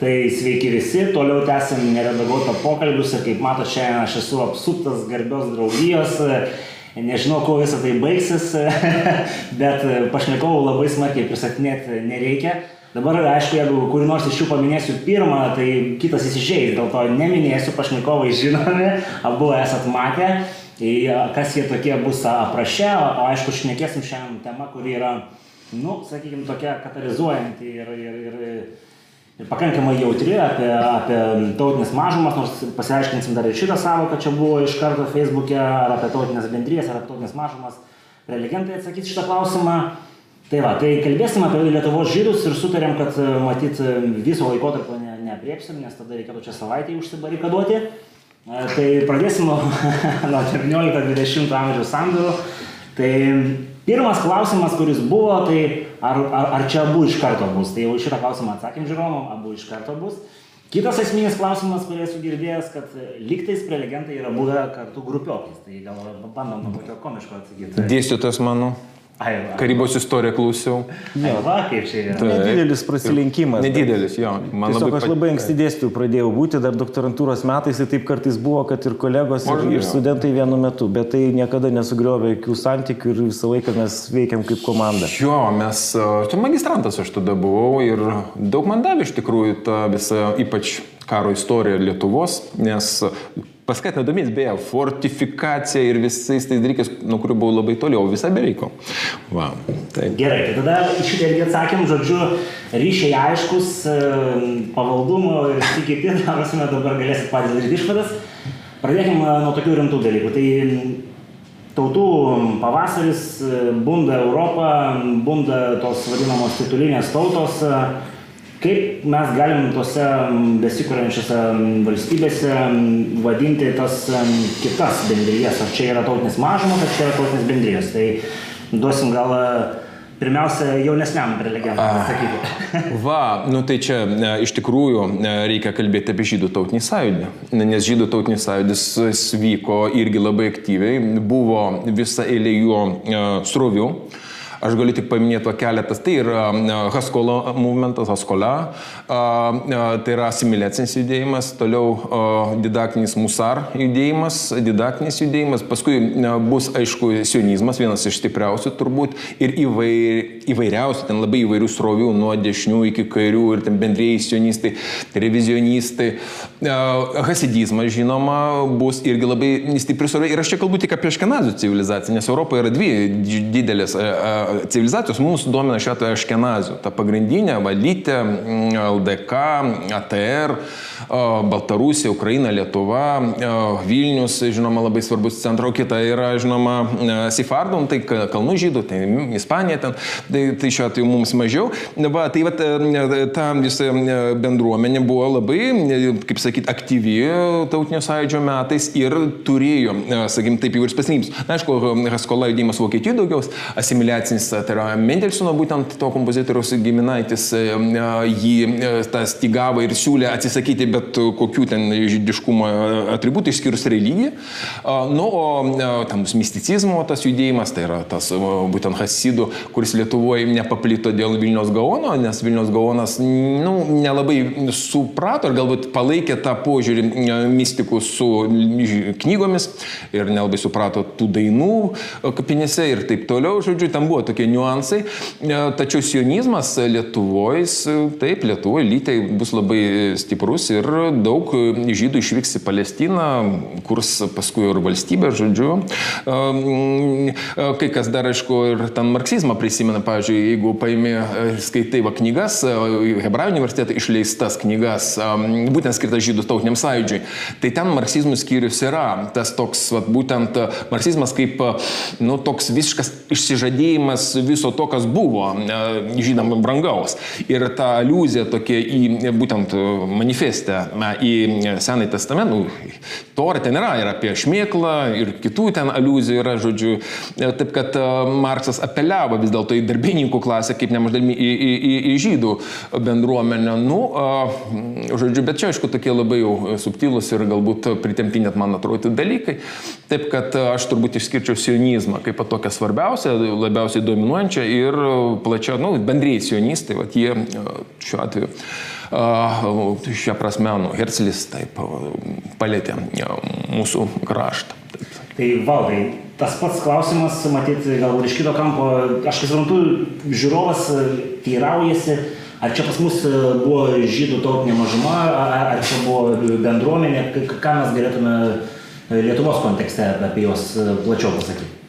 Tai sveiki visi, toliau tęsim neredaguotą pokalbius ir kaip mato, šiandien aš esu apsuptas garbios draugijos, nežinau, kuo visą tai baigsis, bet pašnekovų labai smarkiai pristatinėti nereikia. Dabar, aišku, jeigu kurį nors iš jų paminėsiu pirmą, tai kitas įsižeis, dėl to neminėsiu, pašnekovai žinomi, abu esat matę, kas jie tokie bus aprašę, o aišku, šnekėsim šiandien temą, kuri yra, nu, sakykime, tokia katalizuojanti ir, ir, ir pakankamai jautri apie, apie tautinės mažumas, nors pasiaiškinsim dar ir šitą savoką, čia buvo iš karto Facebook'e, ar apie tautinės bendrijas, ar apie tautinės mažumas. Prelegentai atsakys šitą klausimą. Tai va, tai kalbėsim apie Lietuvos žydus ir sutarėm, kad matyt viso laikotarpio ne, neapriepsim, nes tada reikėtų čia savaitę užsibarikaduoti. Tai pradėsim nuo, nuo 19-20 amžiaus sandūrų. Tai Pirmas klausimas, kuris buvo, tai ar, ar, ar čia abu iš karto bus. Tai jau šitą klausimą atsakėm žiūrovom, abu iš karto bus. Kitas esminis klausimas, kurį esu girdėjęs, kad lygtais prelegentai yra buvę kartu grupiokais. Tai gal bandom nuo tokio komiško atsakyti. Dėstytojas mano. Ai, va. Karybos istoriją klausiau. Ai, va, kaip čia yra. Taip. Nedidelis prasilenkimas. Nedidelis, jo. Man Tiesiog aš labai pat- anksti dėstytojų pradėjau būti, dar doktorantūros metais, tai taip kartais buvo, kad ir kolegos, ir, ir studentai vienu metu, bet tai niekada nesugriovė jokių santykių ir visą laiką mes veikiam kaip komanda. Jo, mes, tu magistrantas aš tada buvau ir daug man davė iš tikrųjų ta visa ypač karo istorija Lietuvos, nes paskatina domės, beje, fortifikacija ir visais tais dalykais, nuo kurių buvau labai toli, o visą bereiko. Va, tai. Gerai, tai tada iš šitą irgi atsakėm, žodžiu, ryšiai aiškus, e, pavaldumo ir visi kiti, ta prasme, dabar galėsit patys daryti išvadas. Pradėkime nuo tokių rimtų dalykų. Tai m, tautų pavasaris, e, bunda Europą, bunda tos vadinamos titulinės tautos. E, Kaip mes galim tose besikūrenčiose valstybėse vadinti tas kitas bendrijas? Ar čia yra tautinės mažumos, ar čia yra tautinės bendrijos? Tai duosim gal e, pirmiausia jaunesniam prelegentui atsakyti. Va, nu tai čia ne, iš tikrųjų ne, reikia kalbėti apie žydų tautinį sąjūdį, Ne, nes žydų tautinis sąjūdis vyko irgi labai aktyviai, buvo visa eilė jo e, srovių. Aš galiu tik paminėti keletas. Tai yra Haskolo movementas, Haskola, tai yra asimiliacinis judėjimas, toliau didaktinis musar judėjimas, didaktinis judėjimas, paskui bus aišku sionizmas, vienas iš stipriausių turbūt ir įvair, įvairiausių, ten labai įvairių srovių, nuo dešinių iki kairių ir ten bendrėjai sionistai, revizionistai. Hasidizmas, žinoma, bus irgi labai sroviai. Ir aš čia kalbu tik apie Aškenazų civilizaciją, nes Europoje yra dvi didelės civilizacijos, mūsų domina šiuo atveju Aškenazų. Ta pagrindinė valytė, LDK, ATR, Baltarusija, Ukraina, Lietuva, Vilnius, žinoma, labai svarbus centro, kita yra, žinoma, a, Sifardum, tai ka- kalnų žydų, tai Ispanija ten, tai, tai šiuo atveju mums mažiau. Va, tai va, ta visa e, bendruomenė buvo labai, e, kaip sakyti, aktyvi tautinio sąjūdžio metais ir turėjo, e, sakykim, taip jau ir specialybės. Na, aišku, Haskola judėjimas Vokietijoje daugiau, asimiliacinis, tai yra Mendelsono, būtent to kompozitoriaus giminaitis, e, e, jį e, tą stygavo ir siūlė atsisakyti bet kokių ten žydiškumo atributų, išskyrus religiją. Nu, o e, tam misticizmo tas judėjimas, tai yra tas e, būtent Hasidų, kuris Lietuvoje nepaplito dėl Vilnius Gaono, nes Vilnius Gaonas nu, nelabai suprato ir galbūt palaikė tą požiūrį e, mystikų su knygomis ir nelabai suprato tų dainų e, kapinėse ir taip toliau. Žodžiu, tam buvo tokie niuansai. E, Tačiau sionizmas Lietuvoje, e, taip, Lietuvoje lytei bus labai stiprus ir daug žydų išvyks į Palestiną, kurs paskui ir valstybė, žodžiu. Kai kas dar, aišku, ir ten marksizmą prisimena, pavyzdžiui, jeigu paimi, e, skaitai va knygas, e, Hebrajų universiteto išleistas knygas, būtent skirtas žydų tautiniam sąjūdžiui, tai ten marksizmų skyrius yra tas toks, va, būtent e, marksizmas kaip, e, nu, toks visiškas išsižadėjimas viso to, kas buvo e, žydam brangaus. Ir ta aliuzija tokia į būtent e, manifestę, e, į Senąjį testamentą, nu, Tora ten yra ir apie šmėklą, ir kitų ten aliuzijų yra, žodžiu. Taip kad Marksas apeliavo vis dėlto į darbininkų klasę, kaip nemaždalmi į, į, į, į žydų bendruomenę. Nu, žodžiu, bet čia aišku tokie labai jau subtilūs ir galbūt pritempti net man atrodo dalykai. Taip kad aš turbūt išskirčiau sionizmą kaip tokią svarbiausią, labiausiai dominuojančią ir plačiau, nu, bendrėjai sionistai, va, jie a, šiuo atveju Šią prasme, nu, Hercelis taip palėtė mūsų kraštą. Tai valdai, tas pats klausimas, matyti, gal iš kito kampo, aš kaip suprantu, žiūrovas teiraujasi, ar čia pas mus buvo žydų tautinė mažuma, ar, ar čia buvo bendruomenė, ką mes galėtume Lietuvos kontekste apie juos plačiau pasakyti.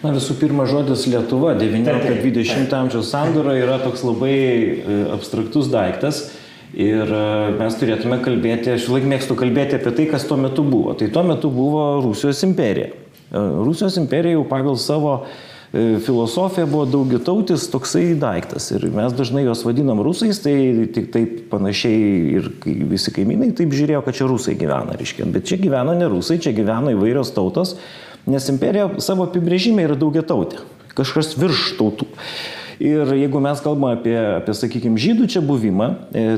Na visų pirma, žodis Lietuva 19-20 amžiaus sandūra yra toks labai abstraktus daiktas. Ir mes turėtume kalbėti, aš laik mėgstu kalbėti apie tai, kas tuo metu buvo. Tai tuo metu buvo Rusijos imperija. Rusijos imperija jau pagal savo filosofija buvo daugiatautis toksai daiktas. Ir mes dažnai juos vadinam rusais, tai tik taip panašiai ir visi kaimynai taip žiūrėjo, kad čia rusai gyvena, reiškia. Bet čia gyveno ne rusai, čia gyveno įvairios tautos, nes imperija savo apibrėžime yra daugiatautė. Kažkas virš tautų. Ir jeigu mes kalbame apie, apie sakykime, žydų čia buvimą,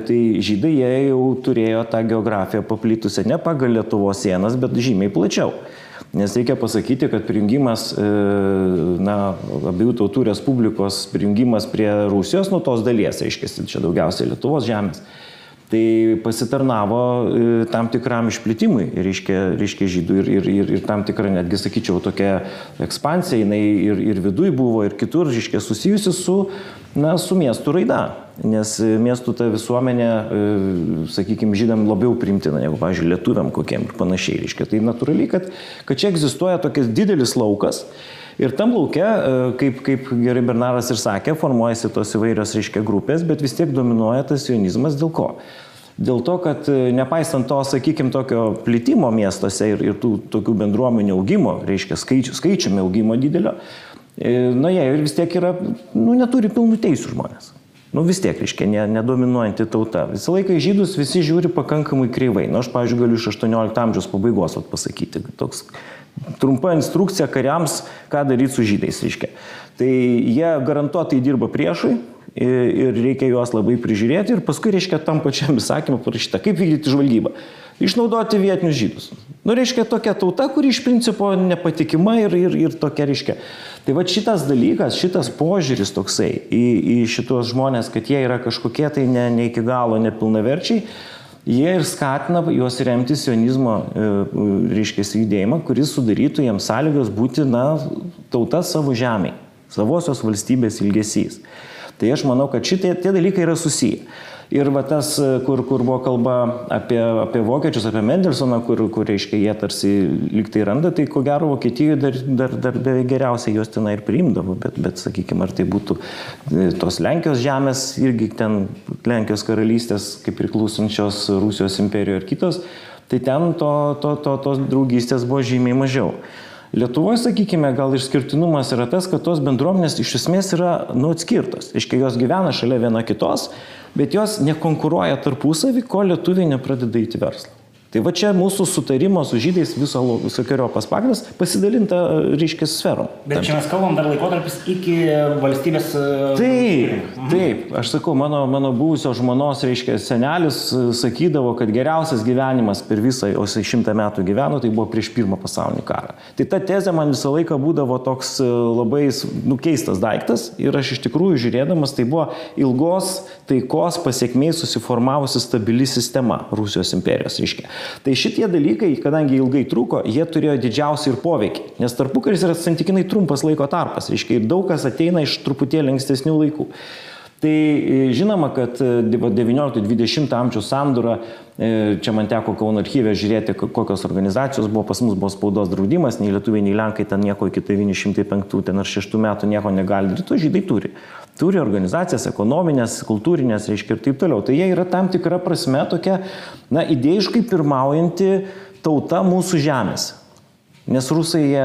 tai žydai jie jau turėjo tą geografiją paplitusią ne pagal Lietuvos sienas, bet žymiai plačiau. Nes reikia pasakyti, kad prijungimas, na, abiejų tautų respublikos prijungimas prie Rusijos, nuo tos dalies, aiškiai, čia daugiausiai Lietuvos žemės, tai pasitarnavo tam tikram išplitimui, reiškia, reiškia žydų ir, ir, ir, ir tam tikra, netgi sakyčiau, tokia ekspansija, jinai ir, ir viduje buvo, ir kitur, reiškia, susijusi su, na, su miestų raida. Nes miestų ta visuomenė, sakykime, žydam labiau primtina negu, pavyzdžiui, lietuviam kokiem ir panašiai. Reiškia, tai natūraliai, kad, kad čia egzistuoja tokias didelis laukas. Ir tam laukia, kaip, kaip gerai Bernaras ir sakė, formuojasi tos įvairios, reiškia, grupės, bet vis tiek dominuoja tas sionizmas dėl ko? Dėl to, kad nepaisant to, sakykime, tokio plitimo miestuose ir, ir tų tokių bendruomenių augimo, reiškia, skaičių, skaičiumi augimo didelio, na jie vis tiek yra, nu, neturi pilnų teisų žmonės. Nu vis tiek, reiškia, ne, nedominuojanti tauta. Visą laiką žydus visi žiūri pakankamai kreivai. Na, nu, aš, pavyzdžiui, galiu iš 18 amžiaus pabaigos pasakyti. Toks trumpa instrukcija kariams, ką daryti su žydais, reiškia. Tai jie garantuotai dirba priešui ir reikia juos labai prižiūrėti ir paskui, reiškia, tam pačiam įsakymą parašyta, kaip vykdyti žvalgybą. Išnaudoti vietinius žydus. Nu, reiškia, tokia tauta, kuri iš principo nepatikima ir, ir, ir tokia, reiškia. Tai va šitas dalykas, šitas požiūris toksai į, į šitos žmonės, kad jie yra kažkokie tai ne, ne iki galo nepilnaverčiai, jie ir skatina juos remti sionizmo, reiškia, judėjimą, kuris sudarytų jiems sąlygas būti, na, tauta savo žemėje, savosios valstybės ilgesys. Tai aš manau, kad šitie tie dalykai yra susiję. Ir va tas, kur, kur buvo kalba apie, apie vokiečius, apie Mendelsoną, kur, kur reiškia, jie tarsi liktai randa, tai ko gero Vokietijoje dar, dar, dar beveik geriausiai juos tenai ir priimdavo, bet, bet sakykime, ar tai būtų tos Lenkijos žemės, irgi ten Lenkijos karalystės, kaip priklausančios Rusijos imperijoje ir kitos, tai ten to, to, to, tos draugystės buvo žymiai mažiau. Lietuvoje, sakykime, gal išskirtinumas yra tas, kad tos bendruomenės iš esmės yra nu atskirtos. Iškai jos gyvena šalia viena kitos, bet jos nekonkuruoja tarpusavį, kol lietuviai nepradeda įti verslą. Tai va čia mūsų sutarimo su žydais viso visokiojo paspagdas pasidalinta, reiškia, sferom. Bet čia mes kalbam dar laikotarpis iki valstybės. Taip, taip. Aš sakau, mano, mano buvusio žmonos, reiškia, senelis sakydavo, kad geriausias gyvenimas per visą, o jisai šimtą metų gyveno, tai buvo prieš pirmą pasaulinį karą. Tai ta tezė man visą laiką būdavo toks labai nukeistas daiktas ir aš iš tikrųjų žiūrėdamas, tai buvo ilgos taikos pasiekmiai susiformavusi stabili sistema Rusijos imperijos, reiškia. Tai šitie dalykai, kadangi ilgai truko, jie turėjo didžiausią ir poveikį, nes tarpukaris yra santykinai trumpas laiko tarpas, reiškia, ir daug kas ateina iš truputėlį ankstesnių laikų. Tai žinoma, kad 19-20 amžiaus sandūra, čia man teko Kauno archyvė žiūrėti, kokios organizacijos buvo, pas mus buvo spaudos draudimas, nei lietuviai, nei lenkai ten nieko iki 905 ten ar 6 metų nieko negali daryti, o žydai turi. Turi organizacijas ekonominės, kultūrinės, reiškia ir taip toliau. Tai jie yra tam tikra prasme tokia, na, idėjiškai pirmaujanti tauta mūsų žemės. Nes rusai jie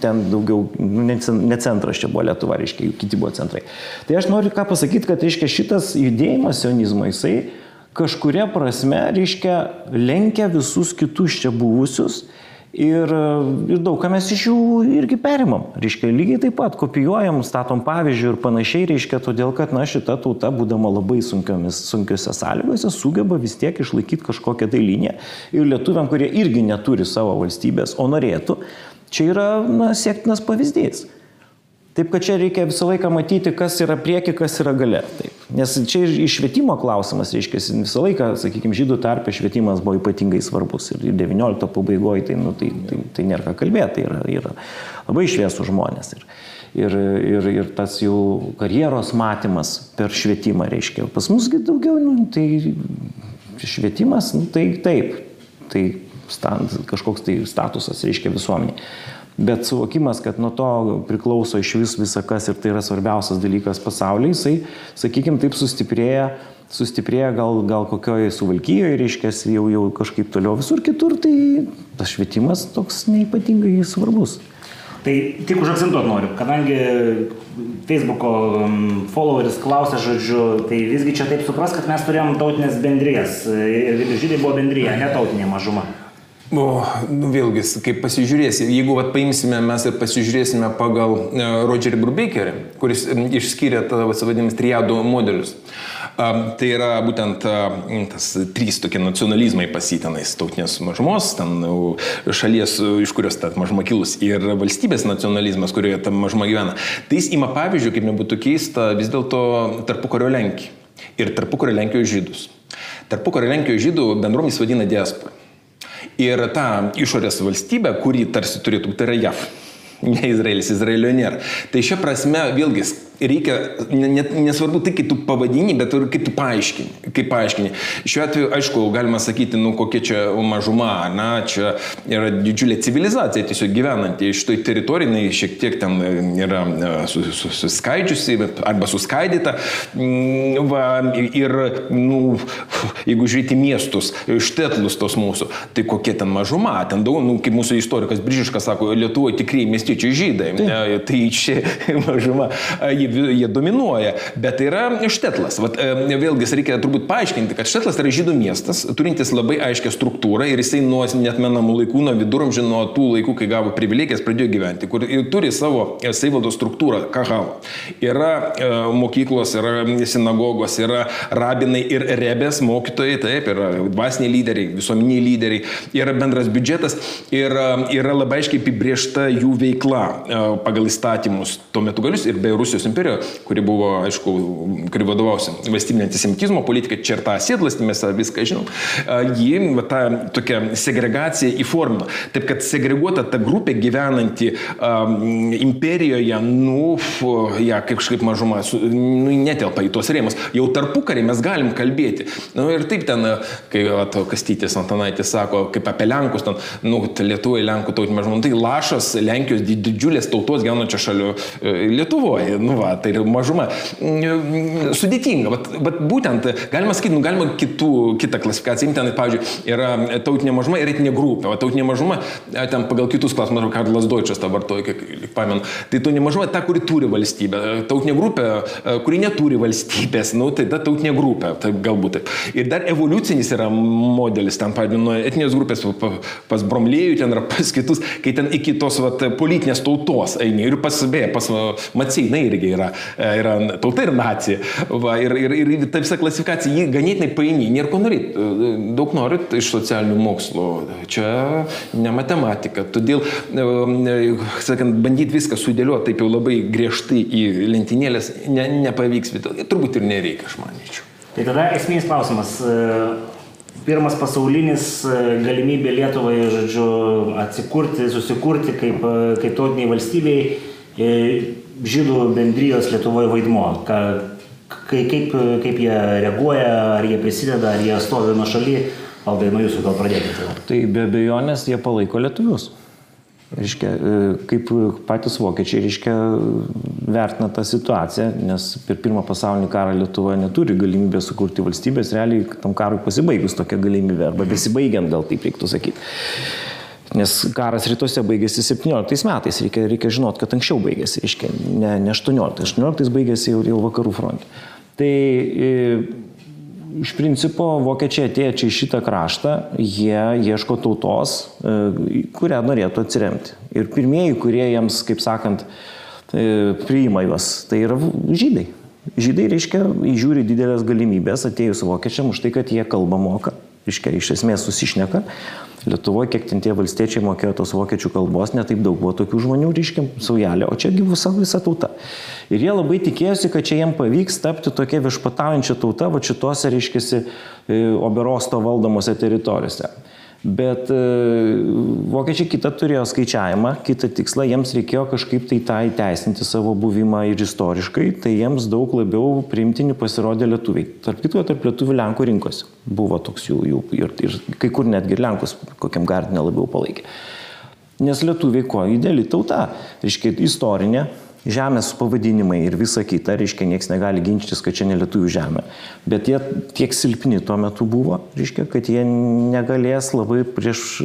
ten daugiau, nu, ne centras čia buvo Lietuva, reiškia, kiti buvo centrai. Tai aš noriu ką pasakyti, kad, reiškia, šitas judėjimas sionizmo, jisai kažkuria prasme, reiškia, lenkia visus kitus čia buvusius Ir, ir daug ką mes iš jų irgi perimam. Reiškia, lygiai taip pat kopijuojam, statom pavyzdžių ir panašiai, reiškia, todėl, kad, na, šita tauta, būdama labai sunkiomis, sunkiose sąlygose, sugeba vis tiek išlaikyti kažkokią tai liniją. Ir lietuviam, kurie irgi neturi savo valstybės, o norėtų, čia yra, na, siektinas pavyzdys. Taip, kad čia reikia visą laiką matyti, kas yra prieki, kas yra gale. Taip. Nes čia ir švietimo klausimas, reiškia, visą laiką, sakykime, žydų tarpe švietimas buvo ypatingai svarbus. Ir 19 pabaigoje tai, nu, tai, tai, tai nėra ką kalbėti, tai yra, yra labai šviesų žmonės. Ir, ir, ir, ir tas jų karjeros matymas per švietimą, reiškia. Pas musgi daugiau, nu, tai švietimas, nu, tai taip, tai stand, kažkoks tai statusas, reiškia, visuomenė. Bet suvokimas, kad nuo to priklauso iš vis visakas ir tai yra svarbiausias dalykas pasaulyje, jisai, sakykime, taip sustiprėja, sustiprėja gal, gal kokioje suvalkyjoje, reiškia, jau, jau kažkaip toliau visur kitur, tai tas švietimas toks neipatingai svarbus. Tai tik užakcentuot noriu, kadangi Facebook'o followeris klausė žodžiu, tai visgi čia taip supras, kad mes turėjom tautinės bendrijas ir žydai buvo bendryje, ne tautinė mažuma. O, nu vėlgi, kaip pasižiūrėsi, jeigu vat, paimsime mes ir pasižiūrėsime pagal uh, Rogerį Brubakerį, kuris išskyrė tą vadinamus triadų modelius. Tai yra būtent tas trys tokie nacionalizmai pasitenais - tautinės mažumos, ten šalies, iš kurios ta mažuma kilus, ir valstybės nacionalizmas, kurioje ta mažuma gyvena. Tai jis ima pavyzdžių, kaip nebūtų keista, vis dėlto tarpukario Lenkiją ir tarpukario Lenkijos žydus. Tarpukario Lenkijos žydų bendruomis vadina diaspora. Ir ta išorės valstybė, kuri tarsi turėtų tai yra JAV. Ne Izraelis, Izraelio nėra. Tai šia prasme, vėlgi, reikia, net nesvarbu tai, kaip tu pavadini, bet ir kaip tu paaiškini. Kaip paaiškini. Šiuo atveju, aišku, galima sakyti, nu kokia čia mažuma, na, čia yra didžiulė civilizacija tiesiog gyvenanti. Šitoj teritorijai šiek tiek ten yra e, suskaidžiusi arba suskaidyta. Mm, va, ir, nu, jeigu žiūrėti miestus, štetlus tos mūsų, tai kokia ten mažuma, ten daug, nu, kaip mūsų istorikas Bržiškas sako, Lietuvoje tikrieji miestiečiai žydai. Tai, tai čia mažuma. Jie jie, dominuoja, bet tai yra štetlas. Vat, e, vėlgi, reikia turbūt paaiškinti, kad štetlas yra žydų miestas, turintis labai aiškę struktūrą ir jisai nuo netmenamų laikų, nuo viduramžių, nuo tų laikų, kai gavo privilegijas, pradėjo gyventi, kur turi savo e, savivaldos struktūrą, kahal. Yra e, mokyklos, yra sinagogos, yra rabinai ir rebės mokytojai, taip, yra dvasiniai lyderiai, visuomeniai lyderiai, yra bendras biudžetas ir yra labai aiškiai apibriešta jų veikla pagal įstatymus tuo metu galius ir be Rusijos imperijos imperijoje, kuri buvo, aišku, kuri vadovausi valstybinė antisemitizmo politika, čia ir tą sėdlastį mes viską žinom, ji tą tokią segregaciją įformino. Taip kad segreguota ta grupė gyvenanti um, imperijoje, nu, ja, kaip kažkaip mažuma, su, nu, netelpa į tuos rėmus. Jau tarpukarį mes galim kalbėti. Nu, ir taip ten, kai va, Kastytis Antanaitis sako, kaip apie Lenkus, ten, nu, Lietuvoje Lenkų tautinė mažuma, tai lašas Lenkijos didžiulės tautos gyvenančio šalių e, Lietuvoje. Nu, va, tai yra mažuma. Mm, sudėtinga, bet, bet būtent, galima sakyti, nu, galima kitų, kitą klasifikaciją imti, ten, pavyzdžiui, yra tautinė mažuma ir etinė grupė, o tautinė mažuma, ten pagal kitus klausimus, Karlas Deutsches tą vartoja, kiek pamenu, tai tautinė mažuma ta, kuri turi valstybę, tautinė grupė, kuri neturi valstybės, nu, tai ta tautinė grupė, tai galbūt taip. Ir dar evoliucinis yra modelis, ten, pavyzdžiui, nuo etinės grupės pas Bromlėjų, ten yra pas kitus, kai ten iki tos vat, politinės tautos eini ir pas, beje, pas Maceina irgi yra, yra tauta ir nacija. Va, ir, ir, ir ta visa klasifikacija, jį ganėtinai paini, nėra ko norit. Daug norit iš socialinių mokslų. Čia ne matematika. Todėl, sakant, bandyti viską sudėlioti taip jau labai griežtai į lentynėlės ne, nepavyks. Turbūt ir nereikia, aš manyčiau. Tai tada esminis klausimas pirmas pasaulinis galimybė Lietuvai, žodžiu, atsikurti, susikurti kaip, kaip tautiniai valstybei žydų bendrijos Lietuvoje vaidmo? Ka, kaip, kaip jie reaguoja, ar jie prisideda, ar jie stovi nuo šaly? Valdai, nuo jūsų gal pradėkite. Tai be abejonės jie palaiko lietuvius. Reiškia, e, kaip patys vokiečiai reiškia, vertina tą situaciją, nes per pirmą pasaulinį karą Lietuva neturi galimybės sukurti valstybės, realiai tam karui pasibaigus tokia galimybė, arba besibaigiant, gal taip reiktų sakyti. Nes karas rytuose baigėsi 17 metais, reikia, reikia žinot, kad anksčiau baigėsi, reiškia, ne, ne 18, 18 baigėsi jau, jau vakarų fronte. Tai e, iš principo vokiečiai atėję čia į šitą kraštą, jie ieško tautos, e, kurią norėtų atsiremti. Ir pirmieji, kurie jiems, kaip sakant, e, priima juos, tai yra žydai. Žydai, reiškia, žiūri didelės galimybės atėjus vokiečiam už tai, kad jie kalbą moka reiškia, iš esmės susišneka. Lietuvoje, kiek ten tie valstiečiai mokėjo tos vokiečių kalbos, netaip daug buvo tokių žmonių, reiškia, saujelė, o čia visa, visa tauta. Ir jie labai tikėjosi, kad čia jiem pavyks tapti tokia viešpataujančia tauta, va šituose, reiškia, Oberosto valdomose teritorijose. Bet e, vokiečiai kitą turėjo skaičiavimą, kitą tikslą, jiems reikėjo kažkaip tai tą įteisinti savo buvimą ir istoriškai, tai jiems daug labiau priimtini pasirodė lietuviai. Tarp kitko, tarp lietuvių Lenkų rinkose buvo toks jų, jų ir, ir kai kur netgi Lenkus kokiam gardinė labiau palaikė. Nes lietuviai kuo ideali tauta, reiškia istorinė, žemės pavadinimai ir visa kita, reiškia, niekas negali ginčytis, kad čia ne lietuvių žemė. Bet jie tiek silpni tuo metu buvo, reiškia, kad jie negalės labai prieš,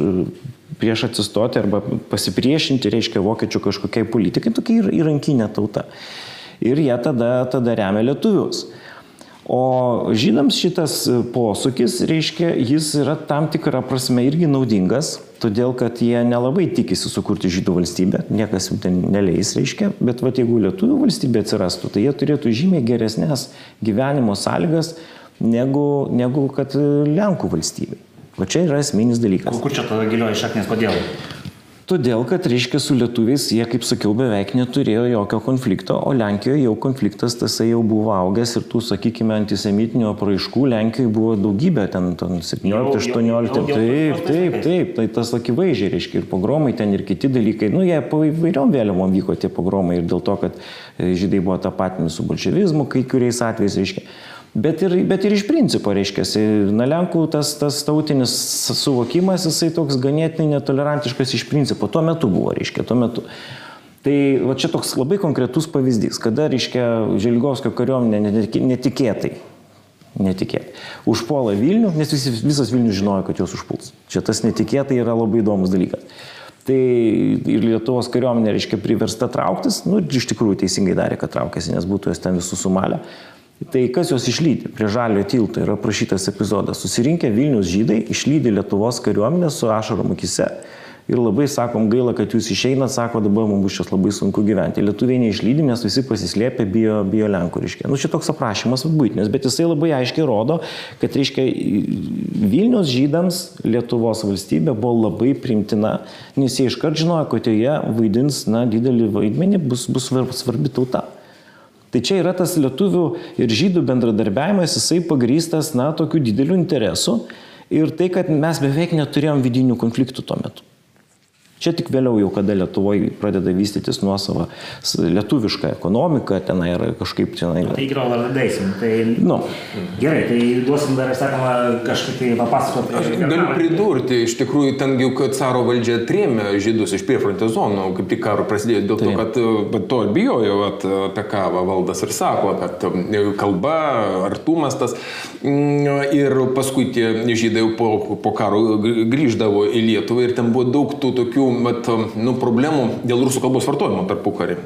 prieš atsistoti arba pasipriešinti, reiškia, vokiečių kažkokiai politikai, tokia įrankinė tauta. Ir jie tada, tada remia lietuvius. O žydams šitas posūkis, reiškia, jis yra tam tikrą prasme irgi naudingas, todėl kad jie nelabai tikisi sukurti žydų valstybę, niekas jų ten neleis, reiškia, bet va, jeigu lietuvių valstybė atsirastų, tai jie turėtų žymiai geresnės gyvenimo sąlygas negu, negu kad Lenkų valstybė. O čia yra esminis dalykas. Kur čia tada gilioji šaknis, kodėl? Todėl, kad, reiškia, su lietuviais jie, kaip sakiau, beveik neturėjo jokio konflikto, o Lenkijoje jau konfliktas tasai jau buvo augęs ir tų, sakykime, antisemitinių apraiškų Lenkijoje buvo daugybė, ten, ten 17-18, taip, taip, taip, tai tas akivaizdžiai, reiškia, ir pogromai ten ir kiti dalykai, nu, jie po įvairiom vėliavom vyko tie pogromai ir dėl to, kad e, žydai buvo tapatinami su bolševizmu kai kuriais atvejais, reiškia. Bet ir, bet ir iš principo, reiškia, na, Lenkų tas, tas tautinis suvokimas, jisai toks ganėtinai netolerantiškas iš principo. Tuo metu buvo, reiškia, tuo metu. Tai va čia toks labai konkretus pavyzdys, kada, reiškia, Želgovskio kariuomenė netikėtai, netikėtai, užpuola Vilnių, nes visi, visas Vilnius žinojo, kad juos užpuls. Čia tas netikėtai yra labai įdomus dalykas. Tai ir Lietuvos kariuomenė, reiškia, priversta trauktis, nu, iš tikrųjų teisingai darė, kad traukėsi, nes būtų jos ten visus sumalę. Tai kas juos išlydi? Prie žalio tilto yra aprašytas epizodas. Susirinkę Vilnius žydai išlydi Lietuvos kariuomenę su ašarom akise. Ir labai sakom, gaila, kad jūs išeinat, sako, dabar mums bus čia labai sunku gyventi. Lietuviai neišlydi, nes visi pasislėpė bijo, bijo Lenkų, reiškia. Nu, čia toks aprašymas būtinis, bet jisai labai aiškiai rodo, kad, reiškia, Vilnius žydams Lietuvos valstybė buvo labai primtina, nes jie iškart žinojo, kad joje vaidins, na, didelį vaidmenį, bus, bus svarbi tauta. Tai čia yra tas lietuvių ir žydų bendradarbiavimas, jisai pagrystas, na, tokiu dideliu interesu ir tai, kad mes beveik neturėjom vidinių konfliktų tuo metu. Čia tik vėliau jau, kada Lietuvoje pradeda vystytis nuosavą lietuvišką ekonomiką, tenai yra kažkaip tenai. Tai gal dar daisim. Tai... Nu. Gerai, tai duosim dar, sakoma, kažkaip tai papasakoti. Aš galiu pridurti, iš tikrųjų, ten jau, kad caro valdžia trėmė žydus iš priefrontės zonų, kaip tik karo prasidėjo, dėl to, kad bet to ir bijojo, at, apie ką valdas ir sako, kad kalba, artumas tas. Mm, ir paskui tie žydai po, po karo grįždavo į Lietuvą ir ten buvo daug tų tokių vat, nu, problemų dėl rusų kalbos vartojimo tarpu karį.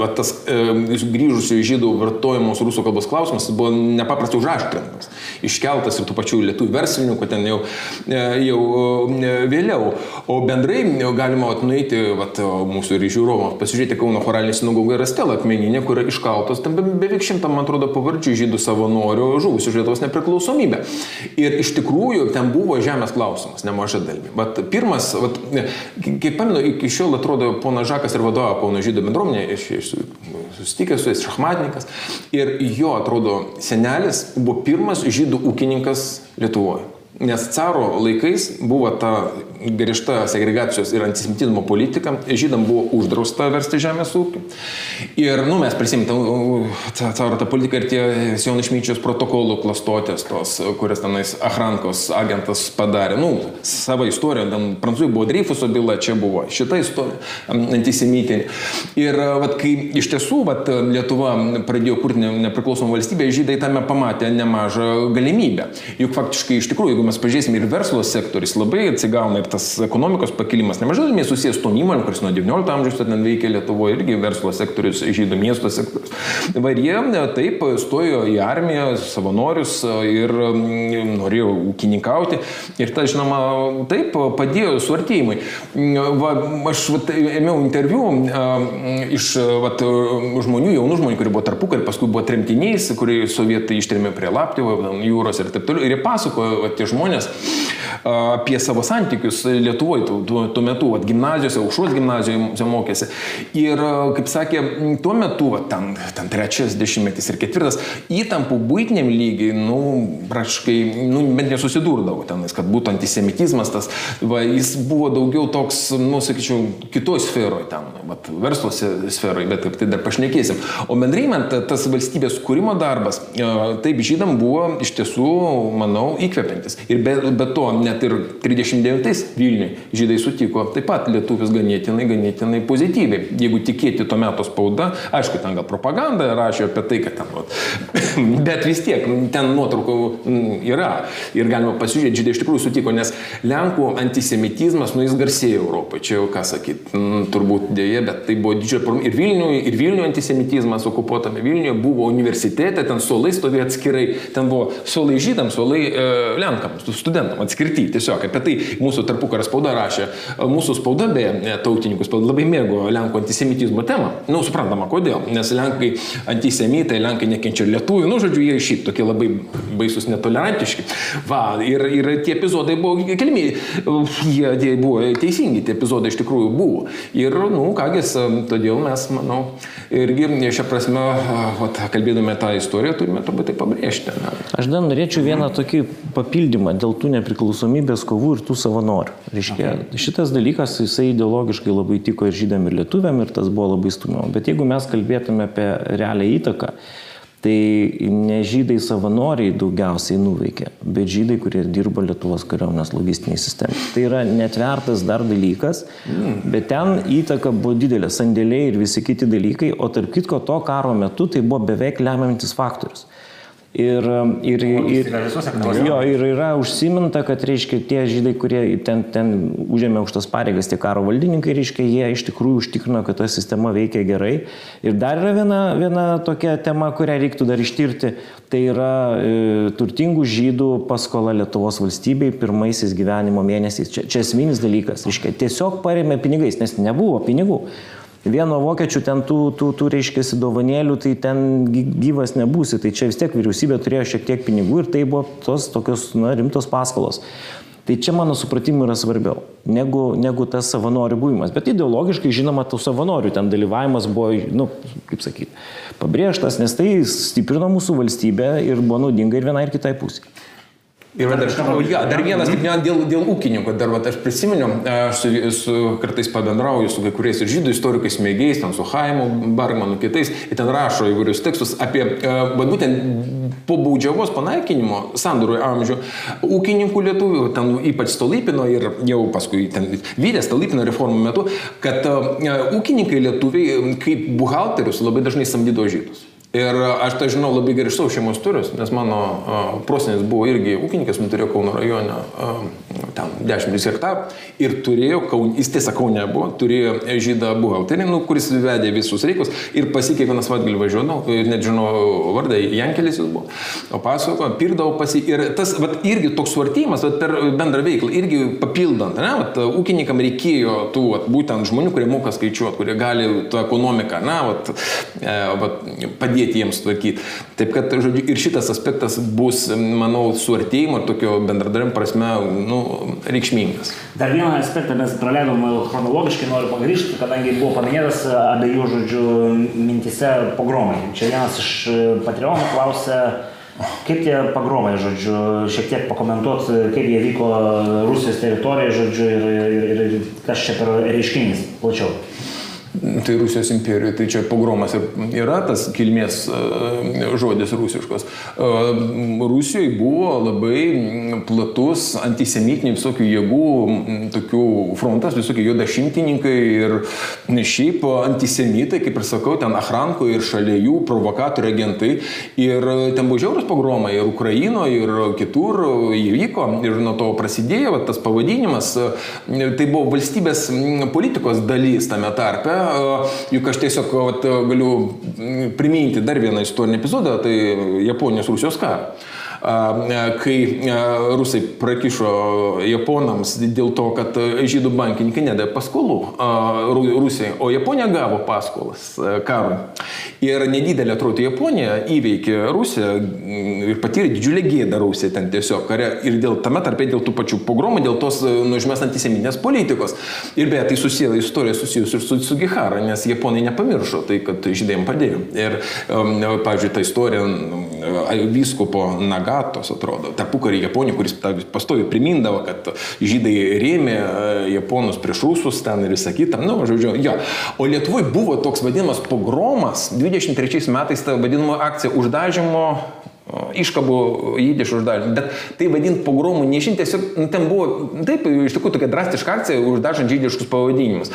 Vat, tas e, grįžusių žydų vartojimos rusų kalbos klausimas buvo nepaprastai užaštrintas, iškeltas ir tų pačių lietuvių verslininkų ten jau, e, jau e, vėliau. O bendrai galima vat, nueiti vat, mūsų ir žiūrovo, pasižiūrėti Kauno choralinį sinagogą ir Stela akmeninė, kur yra iškaltos ten be, beveik šimtą, man atrodo, pavardžių žydų savanorių žuvusių už Lietuvos nepriklausomybę. Ir iš tikrųjų ten buvo žemės klausimas, nemaža dalimi. Bet pirmas, vat, Kaip pamenu, iki šiol atrodo, pona Žakas ir vadovavo Kauno žydų bendruomenė, susitikęs su jais šachmatininkas. Ir jo, atrodo, senelis buvo pirmas žydų ūkininkas Lietuvoje. Nes caro laikais buvo ta griežta segregacijos ir antisemitizmo politika, žydam buvo uždrausta versti žemės ūkį. Ir, nu, mes prisimtam caro tą politiką ir tie Sion išmyčios protokolų klastotės, tos, kurias tenais Ahrankos agentas padarė. Nu, savo istoriją, ten Prancūzijai buvo Dreifuso byla, čia buvo šita istorija antisemitinė. Ir, vat, kai iš tiesų, vat, Lietuva pradėjo kurti nepriklausomą valstybę, žydai tame pamatė nemažą galimybę. Juk faktiškai, iš tikrųjų, jeigu mes pažiūrėsime ir verslo sektorius, labai atsigauna ir tas ekonomikos pakilimas nemažai dalimi susijęs su tom įmonėm, kuris nuo 19 amžiaus ten veikia Lietuvoje, irgi verslo sektorius, žydų miesto sektorius. Va ir jie taip stojo į armiją, savanorius ir mm, norėjo ūkininkauti. Ir ta, žinoma, taip padėjo suartėjimai. Va, aš va, ėmiau interviu iš va, žmonių, jaunų žmonių, kurie buvo tarpukarį, paskui buvo tremtiniais, kurie sovietai ištrėmė prie Laptėvo, jūros ir taip toliau. Ir jie pasakojo, va, tie žmonės apie savo santykius Lietuvoje tuo, tuo, tuo metu, vat, gimnazijose, aukštos gimnazijoje mokėsi. Ir, kaip sakė, tuo metu, vat, ten, ten trečias dešimtmetis ir ketvirtas, įtampų būtiniam lygiai, nu, praškai, nu, bent nesusidurdavo tenais, kad būtų antisemitizmas, tas, va, jis buvo daugiau toks, nu, sakyčiau, kitoj sferoje, ten, vat, verslo sferoje, bet apie tai dar pašnekėsim. O bendrai man tas valstybės kūrimo darbas, taip žydam buvo iš tiesų, manau, įkvepiantis. Ir be, be to, net ir 39 Vilniui žydai sutiko taip pat lietuvius ganėtinai, ganėtinai pozityviai. Jeigu tikėti to meto spauda, aišku, ten gal propaganda rašė apie tai, kad ten, vat, bet vis tiek, ten nuotraukų yra ir galima pasižiūrėti, žydai iš tikrųjų sutiko, nes Lenkų antisemitizmas, nu jis garsėjo Europoje, čia jau ką sakyti, turbūt dėje, bet tai buvo didžioji problema. Ir Vilniuje, ir Vilniuje antisemitizmas okupuotame Vilniuje buvo universitete, ten suolai stovėjo atskirai, ten buvo suolai žydams, suolai e, Lenkams, studentams atskirti. Tiesiog apie tai mūsų tarpukario spauda rašė. Mūsų spauda, beje, tautininkų spauda labai mėgo Lenkų antisemitizmo temą. Na, nu, suprantama, kodėl. Nes Lenkai antisemitai, Lenkai nekenčia lietuvių, nu, žodžiu, jie šiaip tokie labai baisus netolerantiški. Va, ir, ir tie epizodai buvo kelmi, jie, jie buvo teisingi, tie epizodai iš tikrųjų buvo. Ir, nu, kągis, todėl mes, manau, irgi šią prasme, vat, kalbėdami tą istoriją, turime turbūt tai pabrėžti. Ne? Aš dar norėčiau vieną tokį papildymą dėl tų nepriklausomybės kovų ir tų savanorių. Reiškia, okay. šitas dalykas, jisai ideologiškai labai tiko ir žydam, ir lietuviam, ir tas buvo labai stumiama. Bet jeigu mes kalbėtume apie realią įtaką, tai ne žydai savanoriai daugiausiai nuveikė, bet žydai, kurie dirbo Lietuvos kariuomenės logistiniai sistemai. Tai yra netvertas dar dalykas, mm. bet ten įtaka buvo didelė, sandėliai ir visi kiti dalykai, o tarp kitko to karo metu tai buvo beveik lemiantis faktorius. Ir, ir, ir, jo, ir yra užsiminta, kad, reiškia, tie žydai, kurie ten, ten užėmė aukštas pareigas, tie karo valdininkai, reiškia, jie iš tikrųjų užtikrino, kad ta sistema veikia gerai. Ir dar yra viena, viena tokia tema, kurią reiktų dar ištirti, tai yra e, turtingų žydų paskola Lietuvos valstybei pirmaisiais gyvenimo mėnesiais. Čia, čia esminis dalykas, reiškia, tiesiog paremė pinigais, nes nebuvo pinigų vieno vokiečių ten tų, tų, tų reiškėsi dovanėlių, tai ten gyvas nebūsi. Tai čia vis tiek vyriausybė turėjo šiek tiek pinigų ir tai buvo tos tokios na, rimtos paskolos. Tai čia mano supratimu yra svarbiau negu, negu tas savanorių buvimas. Bet ideologiškai, žinoma, tų savanorių ten dalyvavimas buvo, nu, kaip sakyti, pabrėžtas, nes tai stiprino mūsų valstybę ir buvo naudinga ir vienai ir kitai pusiai. Ir dar, o, ja, dar vienas, tik dėl, dėl ūkininkų, dar va, aš prisimenu, aš su, su, kartais pabendrauju su kai kuriais ir žydų istorikais, mėgiais, ten su Haimu Barmanu, kitais, ir ten rašo įvairius tekstus apie, va, būtent po baudžiavos panaikinimo sandūrų amžių ūkininkų lietuvių, ten ypač Stolypino ir jau paskui ten vyrės Stolypino reformų metu, kad uh, ūkininkai lietuviai kaip buhalterius labai dažnai samdydo žydus. Ir aš tai žinau labai gerai iš savo šeimos turius, nes mano uh, prosenis buvo irgi ūkininkas, man turėjo Kauno rajone uh, ten 10 hektarų. Ir turėjo, Kaun, jis tiesa Kaune buvo, turėjo žydą buhalterį, nu, kuris vedė visus reikus ir pasi kiekvienas vadgalį važiuodavo, net žinau vardą, Jankelis jis buvo, o pasako, pirdavo pasi ir tas, vat, irgi toks suartymas, vat, per bendrą veiklą, irgi papildant, ne, vat, ūkininkam reikėjo tų, vat, būtent žmonių, kurie moka skaičiuoti, kurie gali tą ekonomiką, na, vat, e, vat, padėti padėti jiems tvarkyti. Taip kad, žodžiu, ir šitas aspektas bus, manau, suartėjimo ir tokio bendradarbiavimo prasme nu, reikšmingas. Dar vieną aspektą mes praleidom chronologiškai, noriu pagrįžti, kadangi buvo paminėtas abiejų žodžių mintise pogromai. Čia vienas iš Patreonų klausė, Kaip tie pogromai, žodžiu, šiek tiek pakomentuoti, kaip jie vyko Rusijos teritorijoje, žodžiu, ir, ir, ir kas čia per reiškinys plačiau tai Rusijos imperijoje, tai čia pogromas yra tas kilmės e, žodis rusiškos. E, Rusijoje buvo labai platus antisemitinių visokių jėgų, tokių frontas, visokie juodašimtininkai ir šiaip antisemitai, kaip ir sakau, ten Ahranko ir šalia jų provokatorių agentai. Ir ten buvo žiaurus pogromai ir Ukrainoje, ir kitur įvyko. Ir nuo to prasidėjo va, tas pavadinimas. Tai buvo valstybės politikos dalis tame tarpe juk aš tiesiog vat, galiu priminti dar vieną istorinį epizodą, tai Japonijos Rusijos karą. Kai rusai prakišo japonams dėl to, kad žydų bankininkai nedavė paskolų Rusijai, o Japonija gavo paskolas karui. Ir nedidelė atrodo Japonija įveikė Rusiją ir patyrė didžiulę gėdą Rusiją ten tiesiog kare ir dėl tame tarpe dėl tų pačių pogromų, dėl tos nužmės antiseminės politikos. Ir beje, tai susiję istorija susijusi ir su, su Gihara, nes Japonai nepamiršo tai, kad žydai jam padėjo. Ir, um, pavyzdžiui, ta istorija um, vyskupo Nagatos, atrodo, tarpukarį Japonija, kuris pastovi primindavo, kad žydai rėmė Japonus prieš rusus ten ir visą kitą. Na, nu, žodžiu, jo. O Lietuvoje buvo toks vadinamas pogromas 23 metais ta vadinama akcija uždažymo iškabų jidiš uždažymą. Bet tai vadinti pogromų nežinti, tiesiog nu, ten buvo, taip, iš tikrųjų tokia drastiška akcija uždažant jidiškus pavadinimus.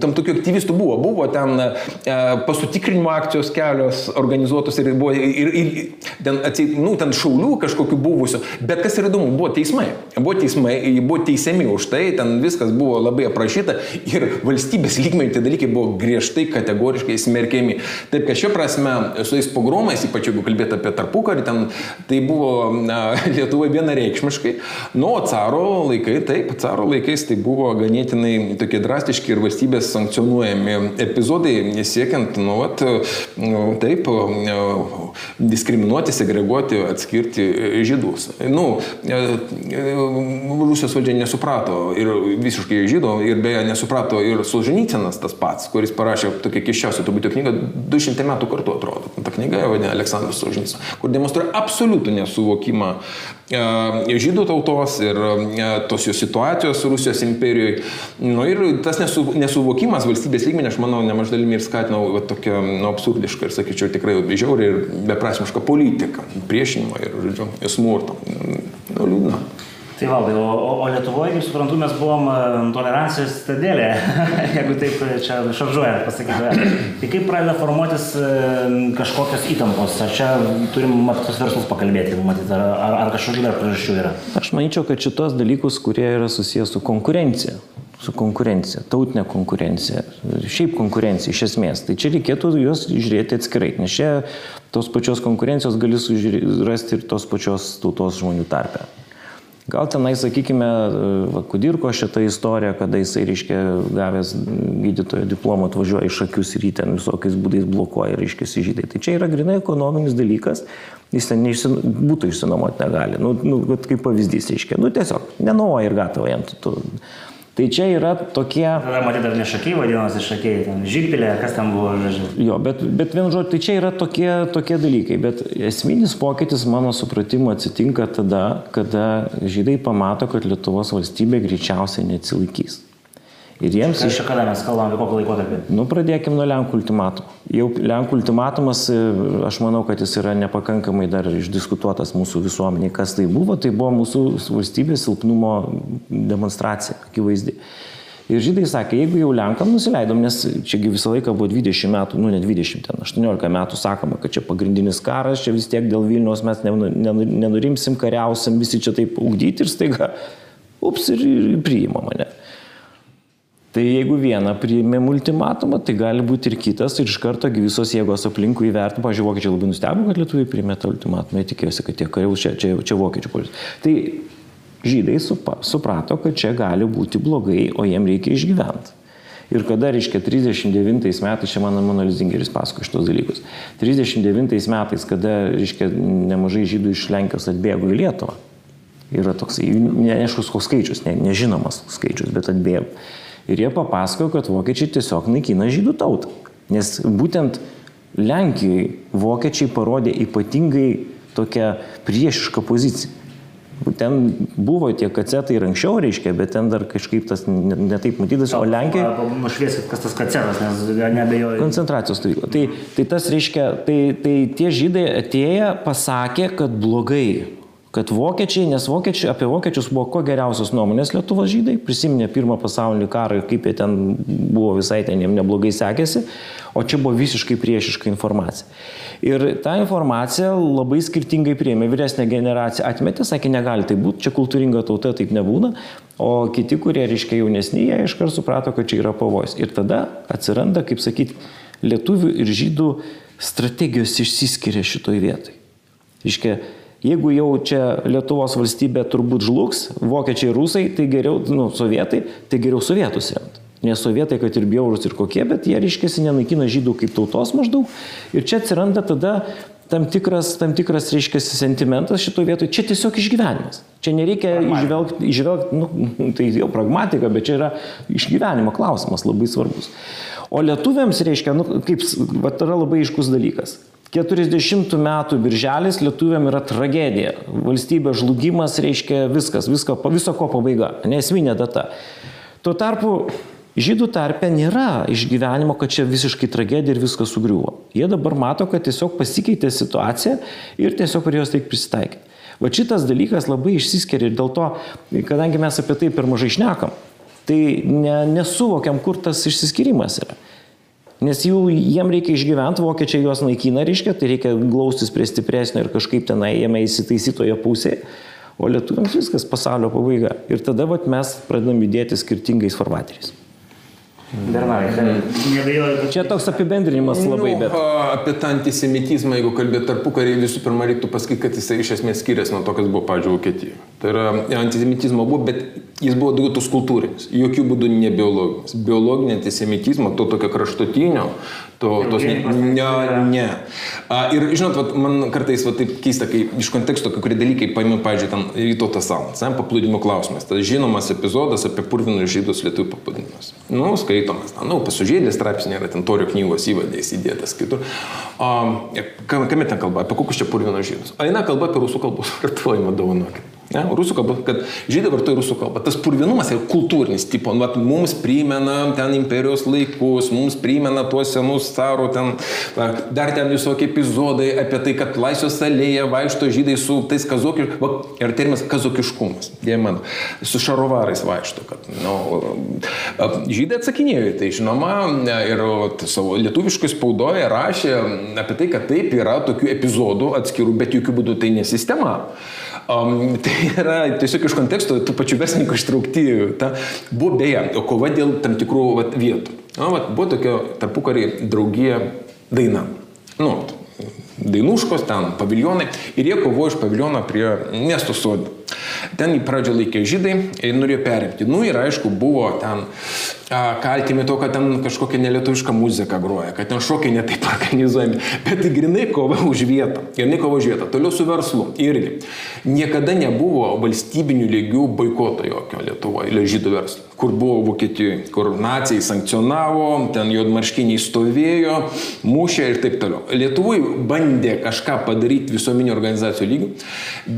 Tam tokių aktyvistų buvo, buvo ten e, pasutikrinimo akcijos kelios organizuotos ir buvo, ir, ir ten, atseit, nu, ten šaulių kažkokių buvusių. Bet kas yra įdomu, buvo teismai. Buvo teismai, buvo teisiami už tai, ten viskas buvo labai aprašyta ir valstybės lygmenių tie dalykai buvo griežtai, kategoriškai smerkiami. Taip, kad šia prasme su tais pogromais, ypač jeigu kalbėti apie tarpukarį, ten tai buvo Lietuvoje vienareikšmiškai. Nu, o caro laikai, taip, caro laikais tai buvo ganėtinai tokie drastiški ir valstybės sankcionuojami epizodai, siekiant, nu, vat, nu, taip, diskriminuoti, segreguoti, atskirti žydus. Nu, Rusijos valdžia nesuprato ir visiškai žydų, ir beje nesuprato ir Solženycinas tas pats, kuris parašė tokią keščiausią turbūt knygą, 200 metų kartu atrodo. Ta knyga vadinasi Aleksandras Solženycinas, kur demonstruoja demonstruoja absoliutų nesuvokimą e, žydų tautos ir e, tos jos situacijos Rusijos imperijoje. Nu, ir tas nesu, nesuvokimas valstybės lygmenį, aš manau, nemažai dalimi ir skatinau va, tokią nu, absurdišką ir, sakyčiau, tikrai žiauriai ir beprasmišką politiką, priešinimą ir, žodžiu, smurtą. Nu, liūdna. Tai valdai, o, o Lietuvoje, kaip suprantu, mes buvom e, tolerancijos stadėlė, jeigu taip e, čia šaržuojant pasakyti. Tai kaip pradeda formuotis e, kažkokios įtampos? Ar čia turim apie tos verslus pakalbėti, matyti, ar, ar, ar kažkokių dar priežasčių yra? Aš manyčiau, kad šitos dalykus, kurie yra susijęs su konkurencija, su konkurencija, tautinė konkurencija, šiaip konkurencija iš esmės. Tai čia reikėtų juos žiūrėti atskirai, nes čia tos pačios konkurencijos gali rasti ir tos pačios tautos žmonių tarpe. Gal tenai, sakykime, Kudirko šitą istoriją, kada jisai, reiškia, gavęs gydytojo diplomą atvažiuoja iš akius ir jį ten visokiais būdais blokuoja, reiškia, žydai. Tai čia yra grinai ekonominis dalykas, jis ten neišsin, būtų išsinuomoti negali. Nu, nu, kaip pavyzdys, reiškia, nu tiesiog, nenuoja ir gatavo jam. Tu, tu, Tai čia yra tokie... Tada matyti dar ne šakiai vadinasi šakiai, ten žygpilė, kas ten buvo, žodžiu. Jo, bet, bet vienu žodžiu, tai čia yra tokie, tokie dalykai. Bet esminis pokytis mano supratimu atsitinka tada, kada žydai pamato, kad Lietuvos valstybė greičiausiai neatsilaikys. Ir jiems... Iš čia kada mes kalbame, kokį laikotarpį? Nu, pradėkime nuo Lenkų ultimatumo. Jau Lenkų ultimatumas, e, aš manau, kad jis yra nepakankamai dar išdiskutuotas mūsų visuomeniai. Kas tai buvo? Tai buvo mūsų valstybės silpnumo demonstracija, akivaizdi. Ir žydai sakė, jeigu jau Lenkam nusileidom, nes čiagi visą laiką buvo 20 metų, nu ne 20, ten 18 metų sakoma, kad čia pagrindinis karas, čia vis tiek dėl Vilniaus mes nenurimsim, kariausim, visi čia taip ugdyti ir staiga, ups, ir, ir priima mane. Tai jeigu vieną priėmėm ultimatumą, tai gali būti ir kitas ir iš karto visos jėgos aplinkui įvertino. Pavyzdžiui, vokiečiai labai nustebo, kad lietuviai priėmė tą ultimatumą, jie tikėjosi, kad tie kariaus čia, čia, čia vokiečių policija. Tai žydai suprato, kad čia gali būti blogai, o jiem reikia išgyventi. Ir kada, reiškia, 39 metais, čia mano mano Lizingeris pasako šitos dalykus, 39 metais, kada, reiškia, nemažai žydų iš Lenkijos atbėgo į Lietuvą, yra toksai, neaiškus koks skaičius, ne, nežinomas skaičius, bet atbėgo Ir jie papasakojo, kad vokiečiai tiesiog naikina žydų tautą. Nes būtent Lenkijoje vokiečiai parodė ypatingai tokią priešišką poziciją. Ten buvo tie kacetai ir anksčiau, reiškia, bet ten dar kažkaip tas netaip ne matytas, o Lenkija... Nušviesit, kas tas kacetas, nes nebejoju. Koncentracijos stovykla. Tai, tai tas reiškia, tai, tai tie žydai atėję pasakė, kad blogai kad vokiečiai, nes vokiečiai, apie vokiečius buvo ko geriausios nuomonės Lietuvos žydai, prisiminė pirmą pasaulinį karą ir kaip jie ten buvo visai ten jiems neblogai sekėsi, o čia buvo visiškai priešiška informacija. Ir tą informaciją labai skirtingai priėmė vyresnė generacija, atmetė, sakė, negali tai būti, čia kultūringa tauta taip nebūna, o kiti, kurie, reiškia, jaunesni, jie iškart suprato, kad čia yra pavojus. Ir tada atsiranda, kaip sakyti, lietuvių ir žydų strategijos išsiskiria šitoj vietoj. Reiškia, Jeigu jau čia Lietuvos valstybė turbūt žlugs, vokiečiai, rusai, tai geriau, nu, sovietai, tai geriau sovietus remti. Nes sovietai, kad ir bjaurus ir kokie, bet jie, reiškia, nenaikina žydų kaip tautos maždaug. Ir čia atsiranda tada tam tikras, tam tikras reiškia, sentimentas šito vietoje. Čia tiesiog išgyvenimas. Čia nereikia išvelgti, išvelgti nu, tai jau pragmatika, bet čia yra išgyvenimo klausimas labai svarbus. O lietuviams reiškia, nu, kaip, va, yra labai iškus dalykas. 40 metų birželis lietuviam yra tragedija. Valstybės žlugimas reiškia viskas, visko, viso ko pabaiga, nesminė data. Tuo tarpu Žydų tarpe nėra išgyvenimo, kad čia visiškai tragedija ir viskas sugriuvo. Jie dabar mato, kad tiesiog pasikeitė situacija ir tiesiog prie jos reikia prisitaikyti. Va šitas dalykas labai išsiskiria ir dėl to, kadangi mes apie tai per mažai šnekam, tai ne, nesuvokiam, kur tas išsiskirimas yra. Nes jų, jiem reikia išgyventi, vokiečiai juos naikina, reiškia, tai reikia glaustis prie stipresnio ir kažkaip tenai jame įsitaisytoje pusėje. O lietuviams viskas pasaulio pabaiga. Ir tada vat, mes pradedam judėti skirtingais formateriais. Nebejoju, kad... Čia toks apibendrinimas labai, bet... Nu, apie tą antisemitizmą, jeigu kalbėt tarpukarį, visų pirma reiktų pasakyti, kad jisai iš esmės skiriasi nuo to, kas buvo, pavyzdžiui, Vokietijoje. Tai yra antisemitizmo buvo, bet jis buvo daugiau tos kultūrinis, jokių būdų ne biologinis. Biologinė antisemitizmo, to tokio kraštutinio, to, tos ne. ne. A, ir žinot, vat, man kartais vat, taip keista, kai iš konteksto kai kurie dalykai paėmė, pavyzdžiui, ten rytotas salas, paplūdimo klausimas. Tas žinomas epizodas apie purvinus žydus lietuvių paplūdimius. Nu, skaitomas, na, nu, pasižiūrėjęs straipsnė yra ten torio knygos įvadės įdėtas kitur. O, kame ten kalba, apie kokius čia purvinus žydus? Eina kalba apie rusų kalbos vartojimą, dovanokit. Ne, rusų kalba, kad žydai vartoja rusų kalbą. Tas purvinumas yra kultūrinis, tipo, nu, mums primena ten imperijos laikus, mums primena tuos senus caro, ten, dar ten visokie epizodai apie tai, kad laisvės alėje vaikšto žydai su tais kazokiškumas, ir terminas kazokiškumas, jie man, su šarovarais vaikšto, kad, nu, žydai atsakinėjo į tai, žinoma, ir savo lietuviškai spaudoje rašė apie tai, kad taip yra tokių epizodų atskirų, bet jokių būdų tai ne sistema. Um, tai yra tiesiog iš konteksto tų pačių verslininkų ištraukti. Ta, buvo beje, kova dėl tam tikrų vat, vietų. Na, vat, buvo tokia tarpukarį draugija daina. Nu, dainuškos, ten paviljonai. Ir jie kovojo iš paviljono prie miesto sodų. Ten į pradžią laikė žydai ir norėjo perimti. Nu ir aišku, buvo ten kaltimi to, kad ten kažkokia nelietuviška muzika groja, kad ten šokiai netaip organizuojami, bet tai grinai kova už vietą. Grinai kova už vietą. Toliau su verslu irgi. Niekada nebuvo valstybinių lygių boikoto jokio Lietuvoje, žydų verslo kur buvo Vokietijoje, kur nacijai sankcionavo, ten juodmarškiniai stovėjo, mušė ir taip toliau. Lietuvai bandė kažką padaryti visuomenio organizacijų lygių,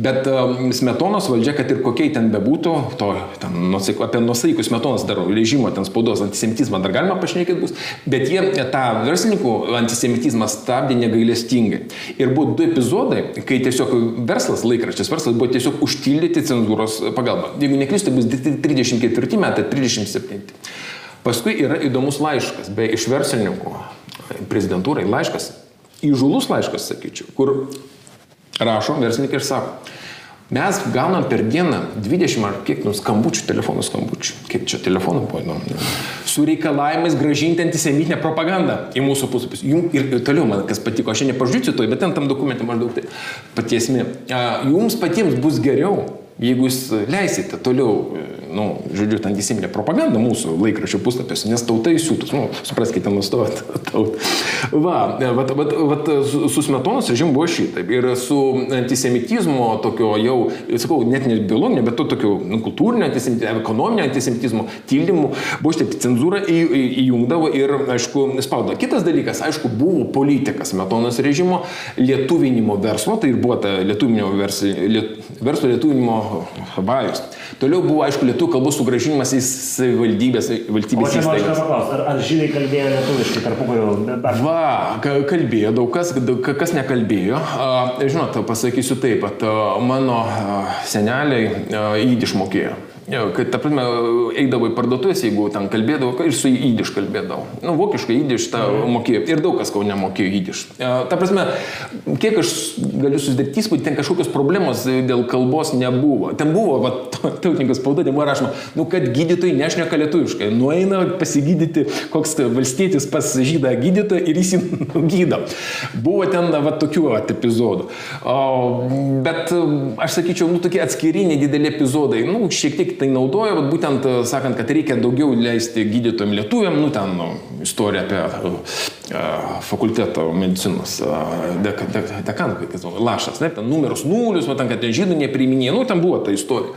bet um, Smetonos valdžia, kad ir kokiai ten bebūtų, to, ten, apie nusaikų Smetonos dar režimo, ten spaudos antisemitizmą dar galima pašnekėti bus, bet jie tą verslininkų antisemitizmą stabdė negailestingai. Ir buvo du epizodai, kai tiesiog verslas, laikraštis verslas buvo tiesiog užtildyti cenzūros pagalba. Jeigu neklystu, bus 34 metai, 37. Paskui yra įdomus laiškas, be iš verslininkų prezidentūrai laiškas, įžulus laiškas, sakyčiau, kur rašo verslininkai ir sako, mes gaunam per dieną 20 ar kiek nu skambučių, telefonų skambučių, kiek čia telefonų buvo įdomu, su reikalavimais gražinti antisemitinę propagandą į mūsų puslapius. Jums ir, ir toliau man kas patiko, aš nepažydžiu to, bet ten tam dokumente maždaug tai patiesmi. Jums patiems bus geriau, jeigu jūs leisite toliau nu, žodžiu, ta antiseminė propaganda mūsų laikraščio puslapiuose, nes tauta įsiūtus, nu, supraskite, nustot tautą. Va, vat, vat, vat, su, smetonos režimu buvo šitaip. Ir su antisemitizmo tokio jau, sakau, net ne biologinio, bet to tokio nu, kultūrinio antisemitizmo, ekonominio antisemitizmo tyrimų buvo šitaip cenzūra į, į, įjungdavo ir, aišku, spaudo. Kitas dalykas, aišku, buvo politikas smetonos režimo lietuvinimo verslo, tai ir buvo ta lietuvinimo verslo, liet, verslo lietuvinimo vajus. Toliau buvo, aišku, lietuvių kalbos sugražinimas į savivaldybės, valstybės įstaigas. Ar, ar žydai kalbėjo lietuviškai tarpukariu? Va, kalbėjo daug kas, kas nekalbėjo. Žinot, pasakysiu taip, kad mano seneliai įdį išmokėjo. Kad, ta prasme, eidavo į parduotuvės, jeigu ten kalbėdavo, ir su įdiš kalbėdavo. Nu, vokiškai įdiš tą mokėjo. Ir daug kas kau nemokėjo įdiš. Ta prasme, kiek aš galiu susidaryti įspūdį, ten kažkokios problemos dėl kalbos nebuvo. Ten buvo, va, tautininkas spauda, ten buvo rašoma, nu, kad gydytojai nešneka lietuviškai. Nueina pasigydyti koks valstietis pas žydą gydytoją ir jis jį gydo. Buvo ten, va, tokių va, epizodų. O, bet aš sakyčiau, nu, tokie atskiri nedideli epizodai. Nu, šiek tiek tai naudoja, vat, būtent sakant, kad reikia daugiau leisti gydytojams lietuviam, nu ten nu, istorija apie uh, fakulteto medicinos uh, dekanų, dek, dek, kaip lašas, ne, ten numeros nulius, va, ten, kad ten žydų nepriminėjo, nu ten buvo ta istorija.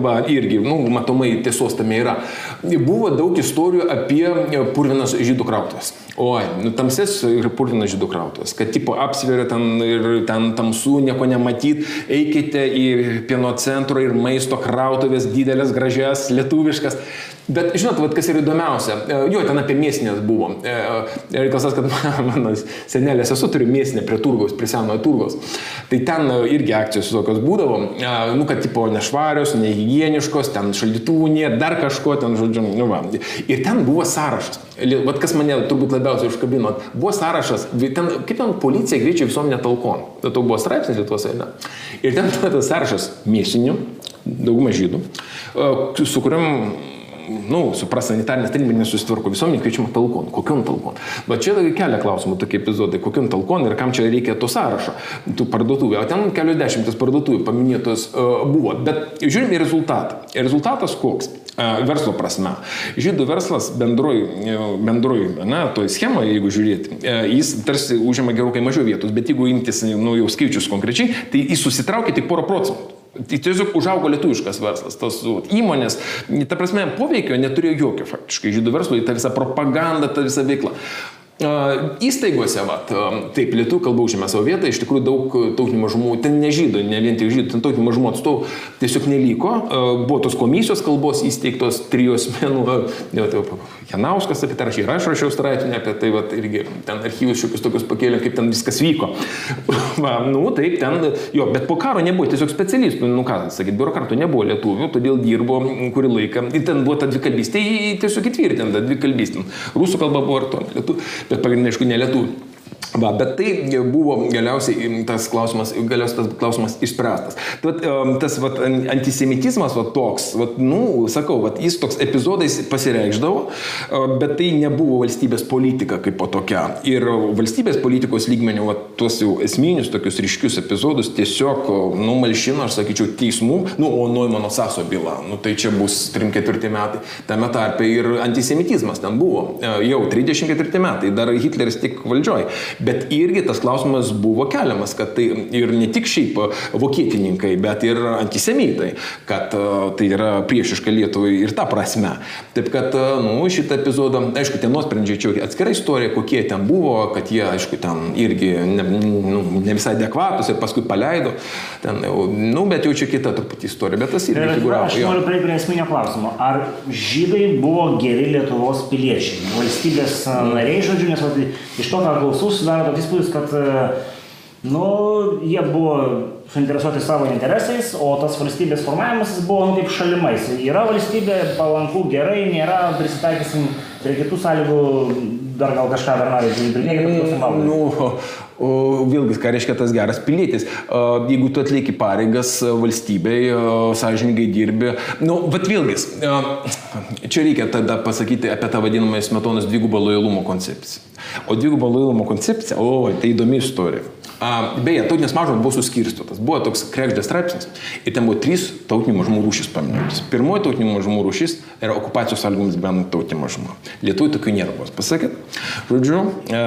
Va, irgi, nu, matomai tiesos tame yra. Buvo daug istorijų apie purvinas žydų krautuvės. Oi, nu, tamsis ir purvinas žydų krautuvės, kad tipo apsveria ten ir ten tamsu, nieko nematyt, eikite į pieno centro ir maisto krautuvės didelės dideles, gražias, lietuviškas. Bet žinot, vat, kas yra įdomiausia, e, jo, ten apie mėsinės buvo. E, e, reikalas tas, kad mano senelės esu turiu mėsinę prie turgaus, prie senojo turgaus. Tai ten irgi akcijos tokios būdavo, nu, kad tipo nešvarios, nehygieniškos, ten šaldytuvų nėra, dar kažko ten, žodžiu, nu, va. Ir ten buvo sąrašas. Vat kas mane turbūt labiausiai užkabino, buvo sąrašas, ten, kaip ten policija greičiai visuomenė talkon. Tai buvo straipsnis Lietuvos, ne? Ir ten buvo tas sąrašas mėsinių, dauguma žydų, su kuriam nu, supras, sanitarinės tarnybos nesusitvarko visuomenė, kviečiama talkon. Kokion talkon? Bet čia kelia klausimų tokie epizodai, kokion talkon ir kam čia reikia to sąrašo, tų parduotuvų. O ten kelios dešimtis parduotuvų paminėtos uh, buvo. Bet žiūrim į rezultatą. Rezultatas koks? verslo prasme. Žydų verslas bendroj, bendroj ne, toj schemoje, jeigu žiūrėti, jis tarsi užima gerokai mažiau vietos, bet jeigu imtis nu, jau skaičius konkrečiai, tai jis susitraukia tik porą procentų. Tai tiesiog užaugo lietuviškas verslas, tos įmonės, ta prasme, poveikio neturėjo jokio faktiškai žydų verslo, į tą visą propagandą, tą visą veiklą. Įstaigose, vat, taip, lietuvių kalba užėmė savo vietą, iš tikrųjų daug tautinių mažumų, ten nežydų, ne vien tik žydų, ten tautinių mažumų atstovų tiesiog neliko. Buvo tos komisijos kalbos įsteigtos trijos menų, Janauskas apie tai rašė, ir aš rašiau straipsnį apie tai, vat, irgi ten archyvus šiokius tokius pakėlė, kaip ten viskas vyko. Va, nu, taip, ten, jo, bet po karo nebuvo tiesiog specialistų, nu ką, sakyt, biurokratų nebuvo lietuvių, todėl dirbo kurį laiką. Ir ten buvo ta dvikalbystė, tiesiog įtvirtinta dvikalbystė. Rusų kalba buvo ir to, lietuvių bet pagrindinė, aišku, ne lietuvių. Va, bet tai buvo galiausiai tas klausimas, galiausiai tas klausimas išspręstas. Tai, tas vat, antisemitizmas vat, toks, vat, nu, sakau, vat, jis toks epizodais pasireikždavo, bet tai nebuvo valstybės politika kaip po tokia. Ir valstybės politikos lygmenių vat, tuos jau esminius tokius ryškius epizodus tiesiog numalšino, aš sakyčiau, teismų, nu, o Noimano Saso byla, nu, tai čia bus 34 metai, tame tarpe ir antisemitizmas ten buvo, jau 34 metai, dar Hitleris tik valdžioj. Bet irgi tas klausimas buvo keliamas, kad tai ir ne tik šiaip vokietininkai, bet ir antisemitai, kad e, tai yra priešiška Lietuvai ir ta prasme. Taip kad, e, nu, šitą epizodą, aišku, tie nuosprendžiai čia atskira istorija, kokie ten buvo, kad jie, aišku, ten irgi ne, nu, ne visai adekvatus ir paskui paleido. Ten, nu, bet jau čia kita truputį istorija, bet tas irgi figuravo. Aš noriu prie, prie esminio klausimo. Ar žydai buvo geri Lietuvos piliečiai, valstybės nariai, žodžiu, nes iš to, ką klausau, susidaro toks įspūdis, kad nu, jie buvo suinteresuoti savo interesais, o tas valstybės formavimas buvo nu, kaip šalimais. Yra valstybė, palanku, gerai, nėra, prisitaikysim prie kitų sąlygų, dar gal kažką dar nori pridėti. Nu, o, vėlgi, ką reiškia tas geras pilietis. Jeigu tu atlieki pareigas valstybei, sąžininkai dirbi, nu, bet vėlgi, čia reikia tada pasakyti apie tą vadinamą smetonos dvigubą lojalumo koncepciją. O dvigubo lojalumo koncepcija, o, tai įdomi istorija. A, beje, tautinės mažumos buvo suskirstytos. Buvo toks krekždės straipsnis ir ten buvo trys tautinių mažumų rūšys paminėtos. Pirmoji tautinių mažumų rūšis yra okupacijos sąlygomis bent tautinė mažuma. Lietuvių tokių nėra, vos pasakėt. Žodžiu, a,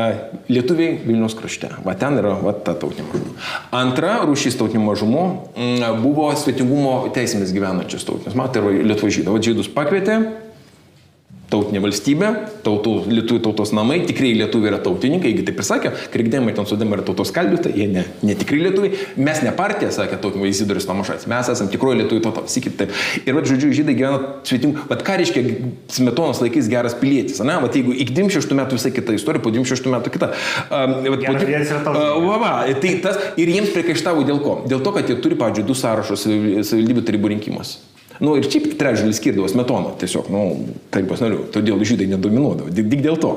lietuviai Vilnius krašte. Va ten yra va, ta tautinė mažuma. Antra rūšis tautinių mažumų m, buvo svetingumo teisėmis gyvenančios tautinės. Matai, lietuvių žydų. Va, žydus pakvietė, tautinė valstybė, tautų, lietuvių tautos namai, tikrai lietuviai yra tautininkai, jeigu taip ir sakė, krikdėmai ten sudėmai yra tautos kalbėtai, jie ne, ne tikrai lietuviai, mes ne partija, sakė tautiniai Izidoris Tomašas, mes esame tikroji lietuvių tauta, sakykit taip. Ir vad, žodžiu, žydai gyvena svetimų, vad ką reiškia smetonos laikais geras pilietis, ne, vad jeigu iki 26 metų visai kita istorija, po 26 metų kita. Uh, vat, po, uh, va, va, tai tas, ir jiems priekaištavo dėl ko? Dėl to, kad jie turi, pavyzdžiui, du sąrašus savivaldybių tarybų rinkimuose. Nu, ir šiaip trečdalį skirdavo smetoną, tiesiog, nu, tarybos narių, todėl žydai nedominuodavo, tik, dėl to.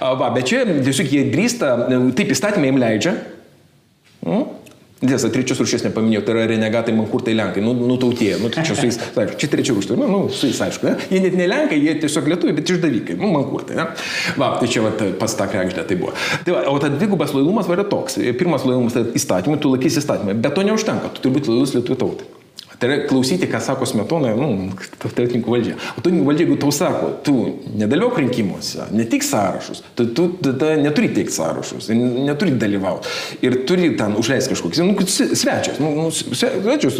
Va, bet čia tiesiog jie drįsta, taip įstatymai jiems leidžia. Mm? Tiesa, trečios rūšės nepaminėjau, tai yra renegatai, mankurtai, lenkai, nu, nutautėję, nu, tai čia su jais, taip, čia trečia rūšė, nu, nu, su jais aišku, ne? jie net ne lenkai, jie tiesiog lietuviai, bet išdavikai, nu, mankurtai, ne? Va, tai čia va, pas tą krekždę tai buvo. Tai va, o tas dvigubas lojalumas yra toks. Pirmas lojalumas tai įstatymai, tu laikysi įstatymai, bet to neužtenka, tu turi būti lojalus lietuvių tautai. Tai yra klausyti, ką sako Smetona, nu, tautininkų valdžia. O tautininkų valdžia, jeigu tau sako, tu nedalyvauk rinkimuose, ne tik sąrašus, tu, tu tada neturi teikti sąrašus, neturi dalyvauti. Ir turi ten užleisti kažkokius, nu, svečias, nu, nu, svečias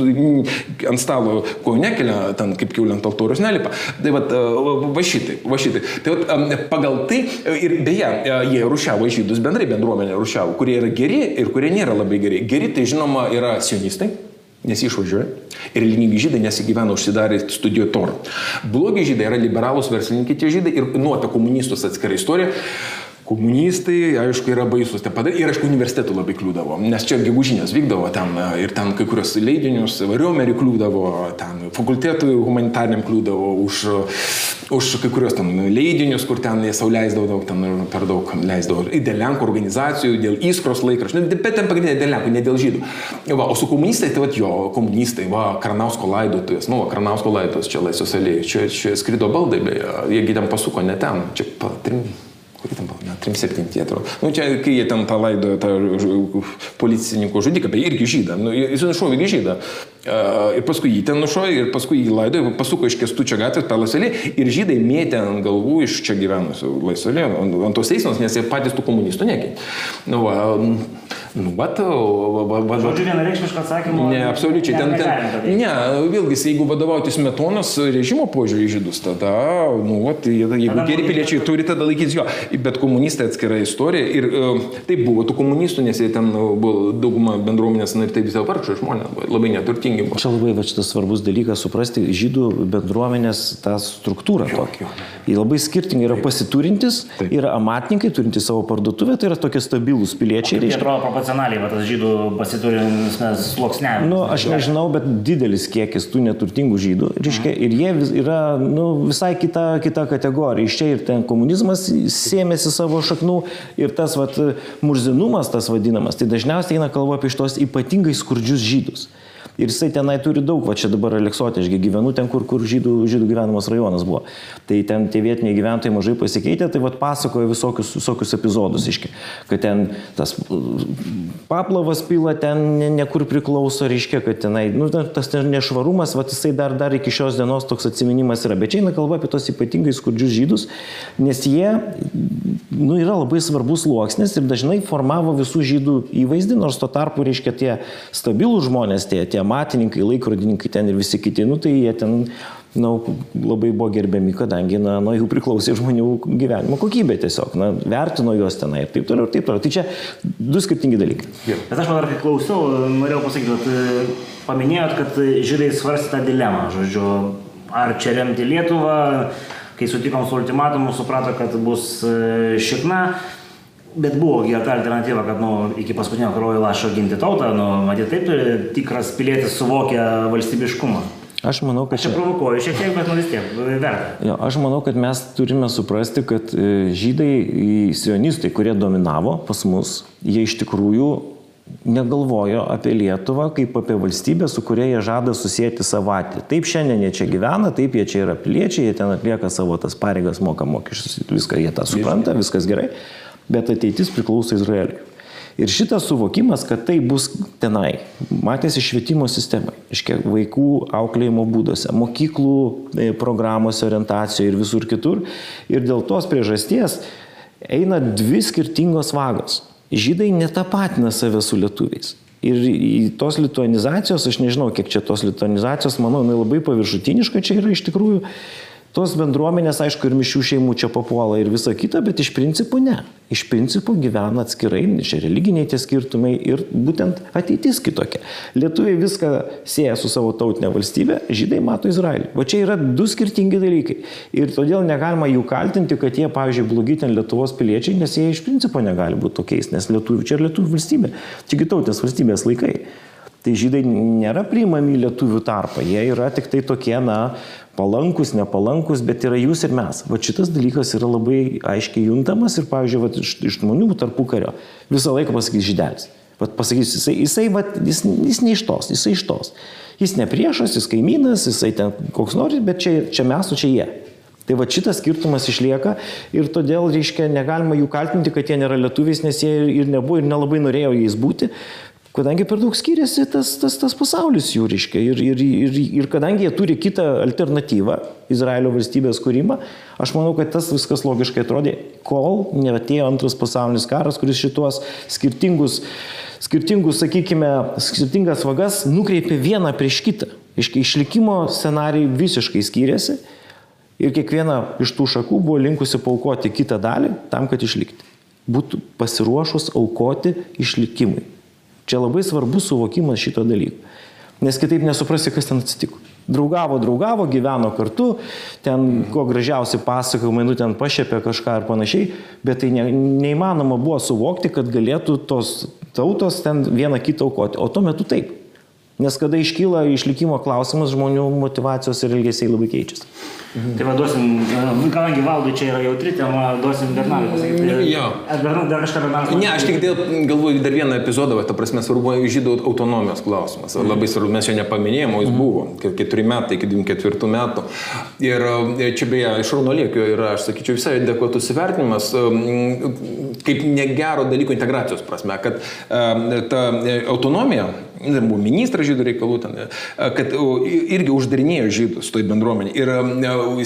ant stalo ko nekelia, ten kaip kiaulė ant altorius nelipa. Tai va, va šitai, va šitai. Tai va, pagal tai ir beje, jie rušiavo žydus bendrai bendruomenė rušiavo, kurie yra geri ir kurie nėra labai geri. Geri tai žinoma yra sionistai nes išvažiuoja. Ir religingi žydai nesigyvena užsidarę studijuoja Torą. Blogi žydai yra liberalūs verslininkai tie žydai ir nuo apie komunistus atskira istorija. Komunistai, aišku, yra baisus te padaryti ir, aišku, universitetų labai kliūdavo, nes čia gegužinės vykdavo ten ir ten kai kurios leidinius, variomerį kliūdavo, ten fakultetų humanitariniam kliūdavo už, už kai kurios ten leidinius, kur ten jie sauliaisdavo daug, ten per daug leisdavo. Ir dėl Lenkų organizacijų, dėl įskros laikraščių, bet ten pagrindinė dėl Lenkų, ne dėl žydų. Va, o su komunistai, tai va, jo, komunistai, va, Karnausko laidotojas, nu, va, Karnausko laidotojas čia laisvos alėjai, čia, čia skrido baldai, beje, jiegi ten pasuko ne ten, čia patrim kurį ten buvo, 37 atrodo. Nu, čia, kai jie ten palaidojo tą policininkų žudiką, bet irgi žydą, nu, jis nušovė irgi žydą. Uh, ir paskui jį ten nušovė, ir paskui jį laidojo, pasuko iš kestučio gatvės per laisvalį ir žydai mėtė ant galvų iš čia gyvenusių laisvalį, ant, ant tos teismos, nes jie patys tų komunistų nekė. Nu, va, Nu, bet, va, va, Žodžiu, vienareikšmiško atsakymo. Ne, absoliučiai. Ten, ten, ne, vėlgi, jeigu vadovautis metonos režimo požiūrį žydus, tada, nu, va, tai, jeigu tada geri piliečiai turi, tada laikytis jo. Bet komunistai atskira istorija. Ir uh, taip buvo tų komunistų, nes jie ten uh, buvo dauguma bendruomenės, na ir taip visą vargšą žmonės, labai neturtingi buvo. Čia labai va, šitas svarbus dalykas suprasti žydų bendruomenės tą struktūrą tokią. Jie labai skirtingai yra pasiturintis, taip. yra amatininkai, turintys savo parduotuvę, tai yra tokie stabilūs piliečiai. Tai atrodo proporcionaliai, va, tas žydų pasiturinis sluoksnevimas. Nu, aš nežinau, bet didelis kiekis tų neturtingų žydų, reiškia, ir jie vis, yra nu, visai kita, kita kategorija. Iš čia ir ten komunizmas sėmėsi savo šaknų ir tas vat, murzinumas, tas vadinamas, tai dažniausiai eina kalba apie šitos ypatingai skurdžius žydus. Ir jisai tenai turi daug, va čia dabar Aleksotė, aš gyvenu ten, kur, kur žydų, žydų gyvenamas rajonas buvo. Tai ten tie vietiniai gyventojai mažai pasikeitė, tai va pasakoja visokius, visokius epizodus, iški, kad ten tas paplavas pila ten nekur ne priklauso, reiškia, kad tenai, nu, tas nešvarumas, va jisai dar, dar iki šios dienos toks atminimas yra. Bet čia eina kalba apie tos ypatingai skurdžius žydus, nes jie, nu, yra labai svarbus sluoksnis ir dažnai formavo visų žydų įvaizdį, nors tuo tarpu, reiškia, tie stabilų žmonės, tie, tie matininkai, laikrodininkai ten ir visi kiti, nu, tai jie ten na, labai buvo gerbiami, kadangi na, nuo jų priklausė žmonių gyvenimo kokybė tiesiog, na, vertino juos tenai ir taip toliau ir taip toliau. Tai čia du skirtingi dalykai. Bet aš dar kai klausiau, norėjau pasakyti, kad paminėjot, kad žydai svarstė tą dilemą, žodžiu, ar čia remti Lietuvą, kai sutikom su ultimatumu, suprato, kad bus šikna. Bet buvo ta alternatyva, kad nu, iki paskutinio kraujo lašo ginti tautą, nu, matyt, taip tikras pilietis suvokia valstybiškumą. Aš manau, kad Aš čia provokuoju šiek tiek, bet nu vis tiek verta. Jo, aš manau, kad mes turime suprasti, kad žydai, sionistai, kurie dominavo pas mus, jie iš tikrųjų negalvojo apie Lietuvą kaip apie valstybę, su kuria jie žada susijęti savo ateitį. Taip šiandien jie čia gyvena, taip jie čia yra piliečiai, jie ten atlieka savo tas pareigas, moka mokesčius, viską jie tą supranta, viskas gerai, bet ateitis priklauso Izraeliui. Ir šitas suvokimas, kad tai bus tenai, matėsi švietimo sistemai, iškia vaikų auklėjimo būduose, mokyklų programuose, orientacijoje ir visur kitur. Ir dėl tos priežasties eina dvi skirtingos vagos. Žydai netapatina save su lietuviais. Ir tos lituanizacijos, aš nežinau, kiek čia tos lituanizacijos, manau, jinai labai paviršutiniška čia yra iš tikrųjų. Tos bendruomenės, aišku, ir mišių šeimų čia papuola ir visa kita, bet iš principo ne. Iš principo gyvena atskirai, čia religiniai tie skirtumai ir būtent ateitis kitokia. Lietuviai viską sieja su savo tautinė valstybė, žydai mato Izraelį. O čia yra du skirtingi dalykai. Ir todėl negalima jų kaltinti, kad jie, pavyzdžiui, blogi ten Lietuvos piliečiai, nes jie iš principo negali būti tokiais, nes lietuvių čia yra lietuvių valstybė. Čia kitautinės valstybės laikai. Tai žydai nėra priimami lietuvių tarpą, jie yra tik tai tokie, na, palankus, nepalankus, bet yra jūs ir mes. Va šitas dalykas yra labai aiškiai juntamas ir, pavyzdžiui, va, iš, iš žmonių tarpu kario visą laiką pasakys žydelis. Vat pasakys, jisai, jisai vat, jis, jis ne iš tos, jisai iš tos. Jis ne priešas, jis kaimynas, jisai ten koks nori, bet čia, čia mes, o čia jie. Tai va šitas skirtumas išlieka ir todėl, reiškia, negalima jų kaltinti, kad jie nėra lietuviais, nes jie ir nebuvo ir nelabai norėjo jais būti, kadangi per daug skiriasi tas, tas, tas pasaulis jų, reiškia. Ir, ir, ir, ir kadangi jie turi kitą alternatyvą, Izraelio valstybės kūrimą, aš manau, kad tas viskas logiškai atrodė, kol neatėjo antras pasaulinis karas, kuris šitos skirtingus, skirtingus sakykime, skirtingas vagas nukreipė vieną prieš kitą. Iškai išlikimo scenarijai visiškai skiriasi ir kiekviena iš tų šakų buvo linkusi paukoti kitą dalį tam, kad išlikti. Būtų pasiruošus aukoti išlikimui. Čia labai svarbus suvokimas šito dalyko. Nes kitaip nesuprasi, kas ten atsitiko. Draugavo, draugavo, gyveno kartu, ten kuo gražiausi pasakojimai, nu ten pašėpė kažką ir panašiai, bet tai ne, neįmanoma buvo suvokti, kad galėtų tos tautos ten vieną kitą aukoti. O tuo metu taip. Nes kada iškyla išlikimo klausimas, žmonių motivacijos ir elgesiai labai keičiasi. Mhm. Tai vaduosim, nu, kadangi valdui čia yra jautri tema, duosim Bernardui pasakyti. Jo. Ar Bernardui dar kažką Bernardui? Ne, aš tik dėl, galvoju dar vieną epizodą, va, ta prasme, svarbu žydų autonomijos klausimas. Labai svarbu, mes jo nepaminėjome, o jis buvo, keturi metai, iki 24 metų. Ir e, čia beje, iš Rauno Liekio yra, aš sakyčiau, visai adekvatus įvertinimas, e, kaip negero dalyko integracijos prasme, kad e, ta autonomija buvo ministras žydų reikalų, ten, kad irgi uždarinėjo žydus toj bendruomenė ir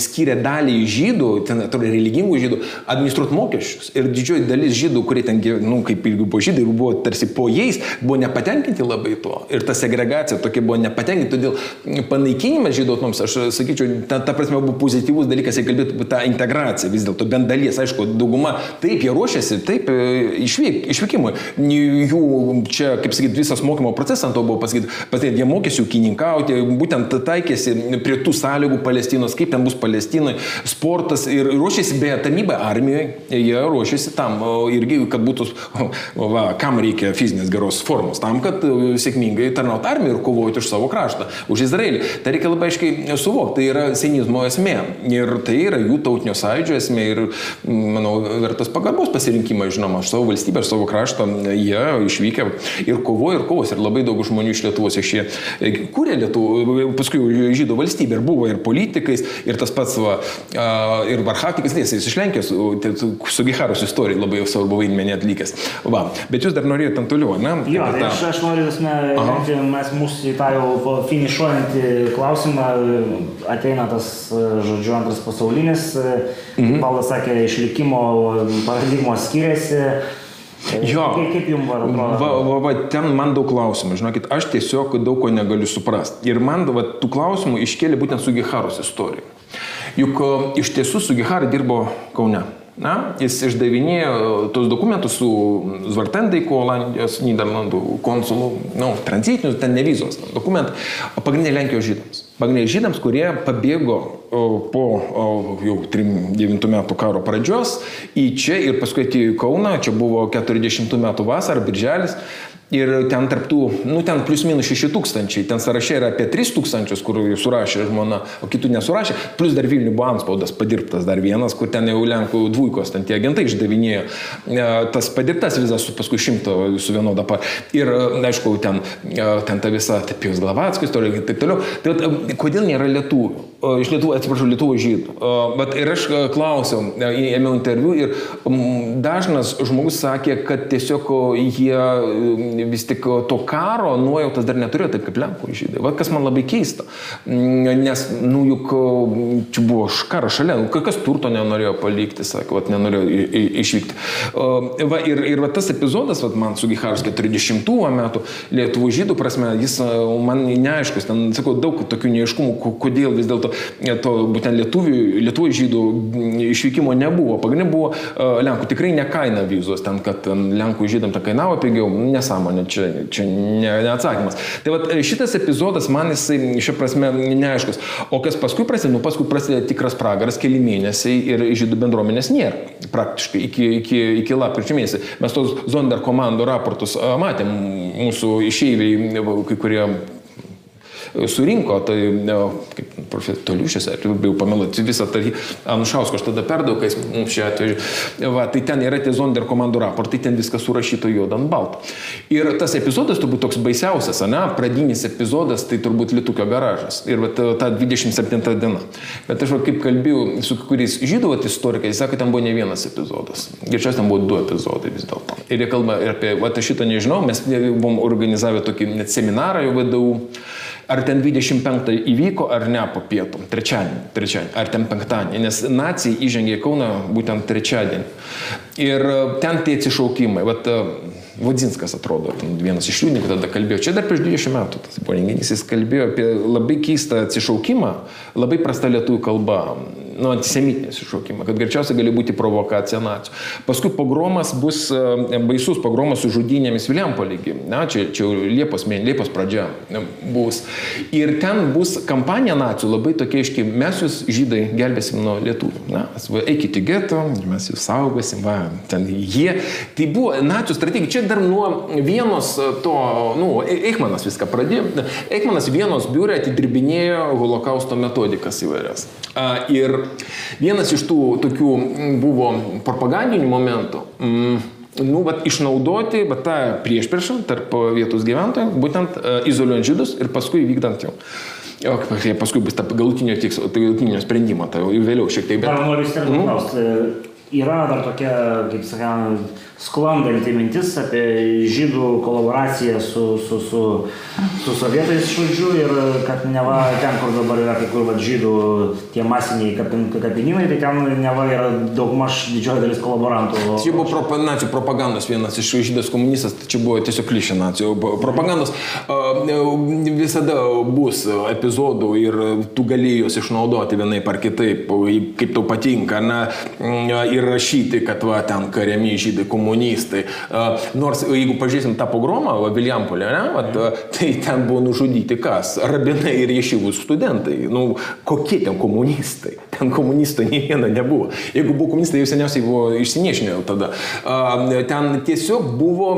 skyrė dalį žydų, ten atrodo religingų žydų, administruoti mokesčius. Ir didžioji dalis žydų, kurie ten, nu, kaip ir buvo žydai, buvo tarsi po jais, buvo nepatenkinti labai to. Ir ta segregacija tokia buvo nepatenkinti, todėl panaikinimas žydų autonomijos, aš sakyčiau, ta, ta prasme buvo pozityvus dalykas, jei kalbėtų apie tą integraciją vis dėlto, bent dalies, aišku, dauguma taip jie ruošiasi, taip išvyk, išvykimui. Jų čia, kaip sakyti, visas mokymo procesas ant to buvo pasakyti, pasakyti, jie mokėsi ūkininkauti, būtent taikėsi prie tų sąlygų Palestinos, kaip ten bus Palestinoje, sportas ir ruošiasi beje tarnybą armijoje, jie ruošiasi tam irgi, kad būtų, va, kam reikia fizinės geros formos, tam, kad sėkmingai tarnauti armiją ir kovoti už savo kraštą, už Izraelį. Tai reikia labai aiškiai suvokti, tai yra senizmo esmė ir tai yra jų tautinio sąjūdžio esmė ir, manau, vertas pagarbos pasirinkimas, žinoma, už savo valstybę, už savo kraštą, jie išvykę ir kovoja ir kovos ir labai daug žmonių iš Lietuvos iš jie kūrė Lietuvą, paskui žydų valstybė ir buvo ir politikais, ir tas pats, va, ir Varhatikas, nes jis iš Lenkijos, su Giharos istorija labai svarbu vaidmenį atlikęs. Va, bet jūs dar norėjote ten toliau, ne? Jo, tai aš, aš noriu, mes, mes mūsų į tą jau finišuojantį klausimą ateina tas, žodžiu, antras pasaulinis. Mhm. Paulas sakė, išlikimo paradigmos skiriasi. Jo. Kaip, kaip jums var atrodo? Va, va, va, ten man daug klausimų, žinokit, aš tiesiog daug ko negaliu suprasti. Ir man va, tų klausimų iškėlė būtent su Giharos istorija. Juk iš tiesų su Gihara dirbo Kaune. Na, jis išdavinėjo tos dokumentus su Zvartendaiku, Olandijos, Niderlandų konsulu, nu, tranzitinius, ten ne vizos dokumentai, pagrindiniai Lenkijos žydams. Pagrindiniai žydams, kurie pabėgo po jau 39 metų karo pradžios į čia ir paskui atėjo į Kauną, čia buvo 40 metų vasara, birželis. Ir ten tarptų, nu ten plius minus 6 tūkstančiai, ten sąraše yra apie 3 tūkstančius, kur surašė žmona, o kitų nesurašė, plus dar Vilnių buvo anspaudas padirbtas dar vienas, kur ten jau Lenkų dvujkos, ten tie agentai išdavinėjo tas padirbtas vizas su paskui šimto su vienoda par. Ir aišku, ten, ten ta visa Tapijos Glavatskis istorija ir taip toliau. Tai vat, kodėl nėra lietuvių? Iš Lietuvų, atsiprašau, Lietuvų žydų. Bet ir aš klausiau, ėmiau interviu ir dažnas žmogus sakė, kad tiesiog jie vis tik to karo nuojautas dar neturėjo taip kaip Lenkų žydai. Va kas man labai keista. Nes, nu juk čia buvo karas šalia, nu, kas turto nenorėjo palikti, sakė, va, nenorėjo išvykti. Va, ir, ir va, tas epizodas, va, man su Giharas 40 metų Lietuvų žydų prasme, jis man neaiškus, ten, sakau, daug tokių neaiškumų, kodėl vis dėlto to būtent lietuvių, lietuvų žydų išvykimo nebuvo. Pagrindinė buvo Lenkų, tikrai ne kaina vizos, ten, kad Lenkų žydam ta kainavo pigiau, nesąmonė, čia, čia ne, neatsakymas. Tai va, šitas epizodas man jisai šia prasme neaiškus. O kas paskui prasideda, nu paskui prasideda tikras pragaras, keli mėnesiai ir žydų bendruomenės nėra praktiškai iki, iki, iki lapkričio mėnesį. Mes tos Zonder komandų raportus matėm, mūsų išeiviai, kai kurie surinko, tai kaip profesorius Toliušės, ar jau pameluoti visą tai Anušausko, aš tada perdaug, kai mums čia atveju. Va, tai ten yra tie Zonder komandų raportai, ten viskas surašyta juodą ant balto. Ir tas epizodas turbūt toks baisiausias, ne, pradinis epizodas, tai turbūt Litukio garažas. Ir va, ta 27 diena. Bet aš va, kaip kalbėjau su kuriais žydų istorikai, jis sako, ten buvo ne vienas epizodas. Čia ten buvo du epizodai vis dėlto. Ir jie kalba ir apie, va, šitą nežinau, mes buvom organizavę tokį net seminarą jau vadovų. Ar ten 25 įvyko ar ne po pietų, trečiadienį, trečiadienį, ar ten penktadienį, nes nacijai įžengė į Kauną būtent trečiadienį. Ir ten tie atsišaukimai, vat, Vodinskas atrodo, vienas iš liūdininkų tada kalbėjo, čia dar prieš 20 metų tas buvo renginys, jis kalbėjo apie labai keistą atsišaukimą, labai prasta lietuvių kalba, nu, antisemitinį atsišaukimą, kad greičiausiai gali būti provokacija nacijų. Paskui pogromas bus baisus pogromas su žudynėmis Viljampolėgi, na, čia, čia Liepos mėnesį, Liepos pradžia bus. Ir ten bus kampanija nacijų labai tokia iški, mes jūs žydai gelbėsim nuo lietuvių, na, eikite į getą, mes jūs saugosim, va, ten jie. Tai buvo nacijų strategija, čia dar nuo vienos to, nu, Eichmanas viską pradėjo. Eichmanas vienos biurė atidirbinėjo holokausto metodikas įvairias. Ir vienas iš tų tokių buvo propagandinių momentų. Mm, nu, bet išnaudoti bet tą priešpriešą tarp vietos gyventojų, būtent uh, izoliuojant žydus ir paskui vykdant jau. O paskui bus ta galutinio tikslo, tai galutinio sprendimo, tai jau vėliau šiek tiek. Bet... Dar noriu įsterti mm. klausti. Yra dar tokia, kaip sakant, sklandanti mintis apie žydų kolaboraciją su, su, su, su sovietais, žodžiu, ir kad neva ten, kur dabar yra kai kur va, žydų tie masiniai kapin, kapinimai, tai ten neva yra daugmaž didžioji dalis kolaborantų. Čia buvo prop, nacijų propagandos vienas iš žydas komunistas, tai čia buvo tiesiog klišė nacijų propagandos. Visada bus epizodų ir tu gali juos išnaudoti vienai par kitaip, kaip tau patinka, na, ir rašyti, kad va, ten kariami žydai komunistai. Nors jeigu pažiūrėsim tą pogromą, Viljampolė, ne, vat, tai ten buvo nužudyti kas? Rabinai ir ješivų studentai. Nu, kokie ten komunistai? Ten komunistų nei vieno nebuvo. Jeigu buvo komunistai, jau seniausiai buvo išsiniešinę tada. Ten tiesiog buvo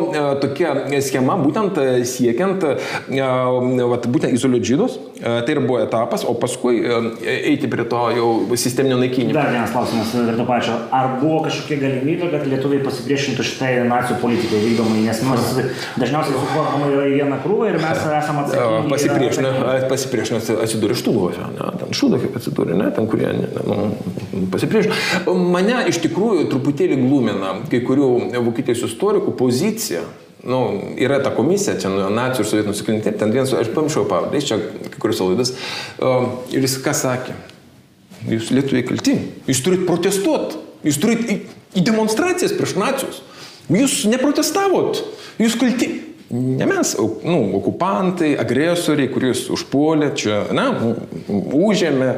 tokia schema, būtent siekiant, vat, būtent izoliuoti žydus. Tai ir buvo etapas, o paskui eiti prie to jau sisteminio naikinimo. Dar vienas klausimas ir to pačio. Ar buvo kažkokia galimybė, kad lietuviai pasipriešintų priešintų šitai nacijų politikai vykdomai, nes mes dažniausiai suformama yra į vieną krūvą ir mes esame atsakingi. Pasipriešino, pasipriešino atsidūrė Štulvose, ten Šudovė atsidūrė, ne, ten kurie nu, pasipriešino. Mane iš tikrųjų truputėlį glumina kai kurių Vokietijos istorikų pozicija. Nu, yra ta komisija, čia nacijų ir sovietų nusikaltimai, ten vienas, aš pamiršau pavardę, čia kai kurios laidas, ir jis ką sakė? Jūs lietuviai kalti, jūs turit protestuoti, jūs turit į, į demonstracijas prieš nacijus. Jūs neprotestavot, jūs kalti. Ne mes, nu, okupantai, agresoriai, kuriuos užpuolė, čia, na, užėmė.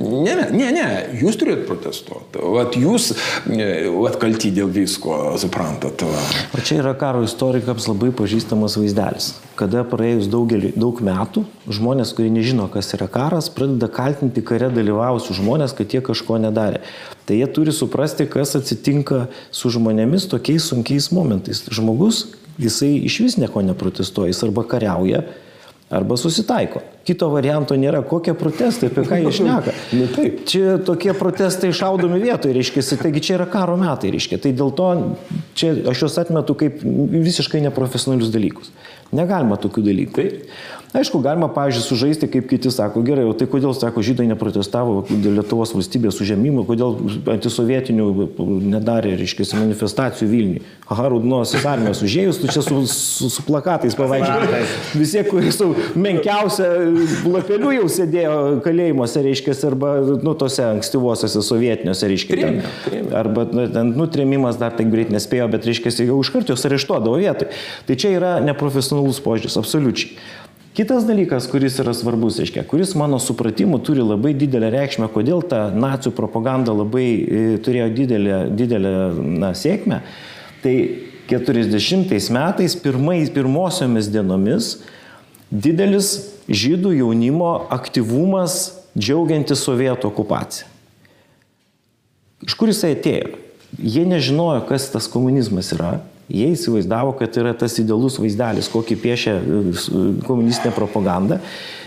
Ne, ne, ne, jūs turėt protestuoti. Vat jūs, vat kalti dėl visko, suprantat. O čia yra karo istorikams labai pažįstamas vaizdelis. Kada praėjus daugelį, daug metų, žmonės, kurie nežino, kas yra karas, pradeda kaltinti kare dalyvavusius žmonės, kad jie kažko nedarė. Tai jie turi suprasti, kas atsitinka su žmonėmis tokiais sunkiais momentais. Žmogus jisai iš vis nieko neprotestuoja, jis arba kariauja, arba susitaiko. Kito varianto nėra. Kokie protestai, apie ką jie šneka? nu, taip. Čia tokie protestai šaudomi vietoje, reiškia, taigi čia yra karo metai, reiškia. Tai dėl to čia aš juos atmetu kaip visiškai neprofesionalius dalykus. Negalima tokių dalykų. Taip. Aišku, galima, pavyzdžiui, sužaisti, kaip kiti sako, gerai, o tai kodėl, sako, žydai neprotestavo dėl Lietuvos valstybės užėmimo, kodėl antisovietinių nedarė, reiškia, manifestacijų Vilniui. Aha, rudnosios armijos užėjus, tu čia su, su, su plakatais pavaikščiai. Visi, kurie su menkiausia lapeliu jau sėdėjo kalėjimuose, reiškia, arba, nu, tose ankstyvosiuose sovietiniuose, reiškia, ten, arba, nu, ten, nutrėmimas dar taip greit nespėjo, bet, reiškia, jau iš karto juos areštuodavo vietoj. Tai čia yra neprofesionalus požiūris, absoliučiai. Kitas dalykas, kuris yra svarbus, aiškiai, kuris mano supratimu turi labai didelę reikšmę, kodėl ta nacijų propaganda labai e, turėjo didelę, didelę na, sėkmę, tai 40 metais, pirmais, pirmosiomis dienomis, didelis žydų jaunimo aktyvumas džiaugiantis sovietų okupaciją. Iš kur jisai atėjo? Jie nežinojo, kas tas komunizmas yra. Jie įsivaizdavo, kad yra tas idealus vaizdelis, kokį piešia e, komunistinė propaganda.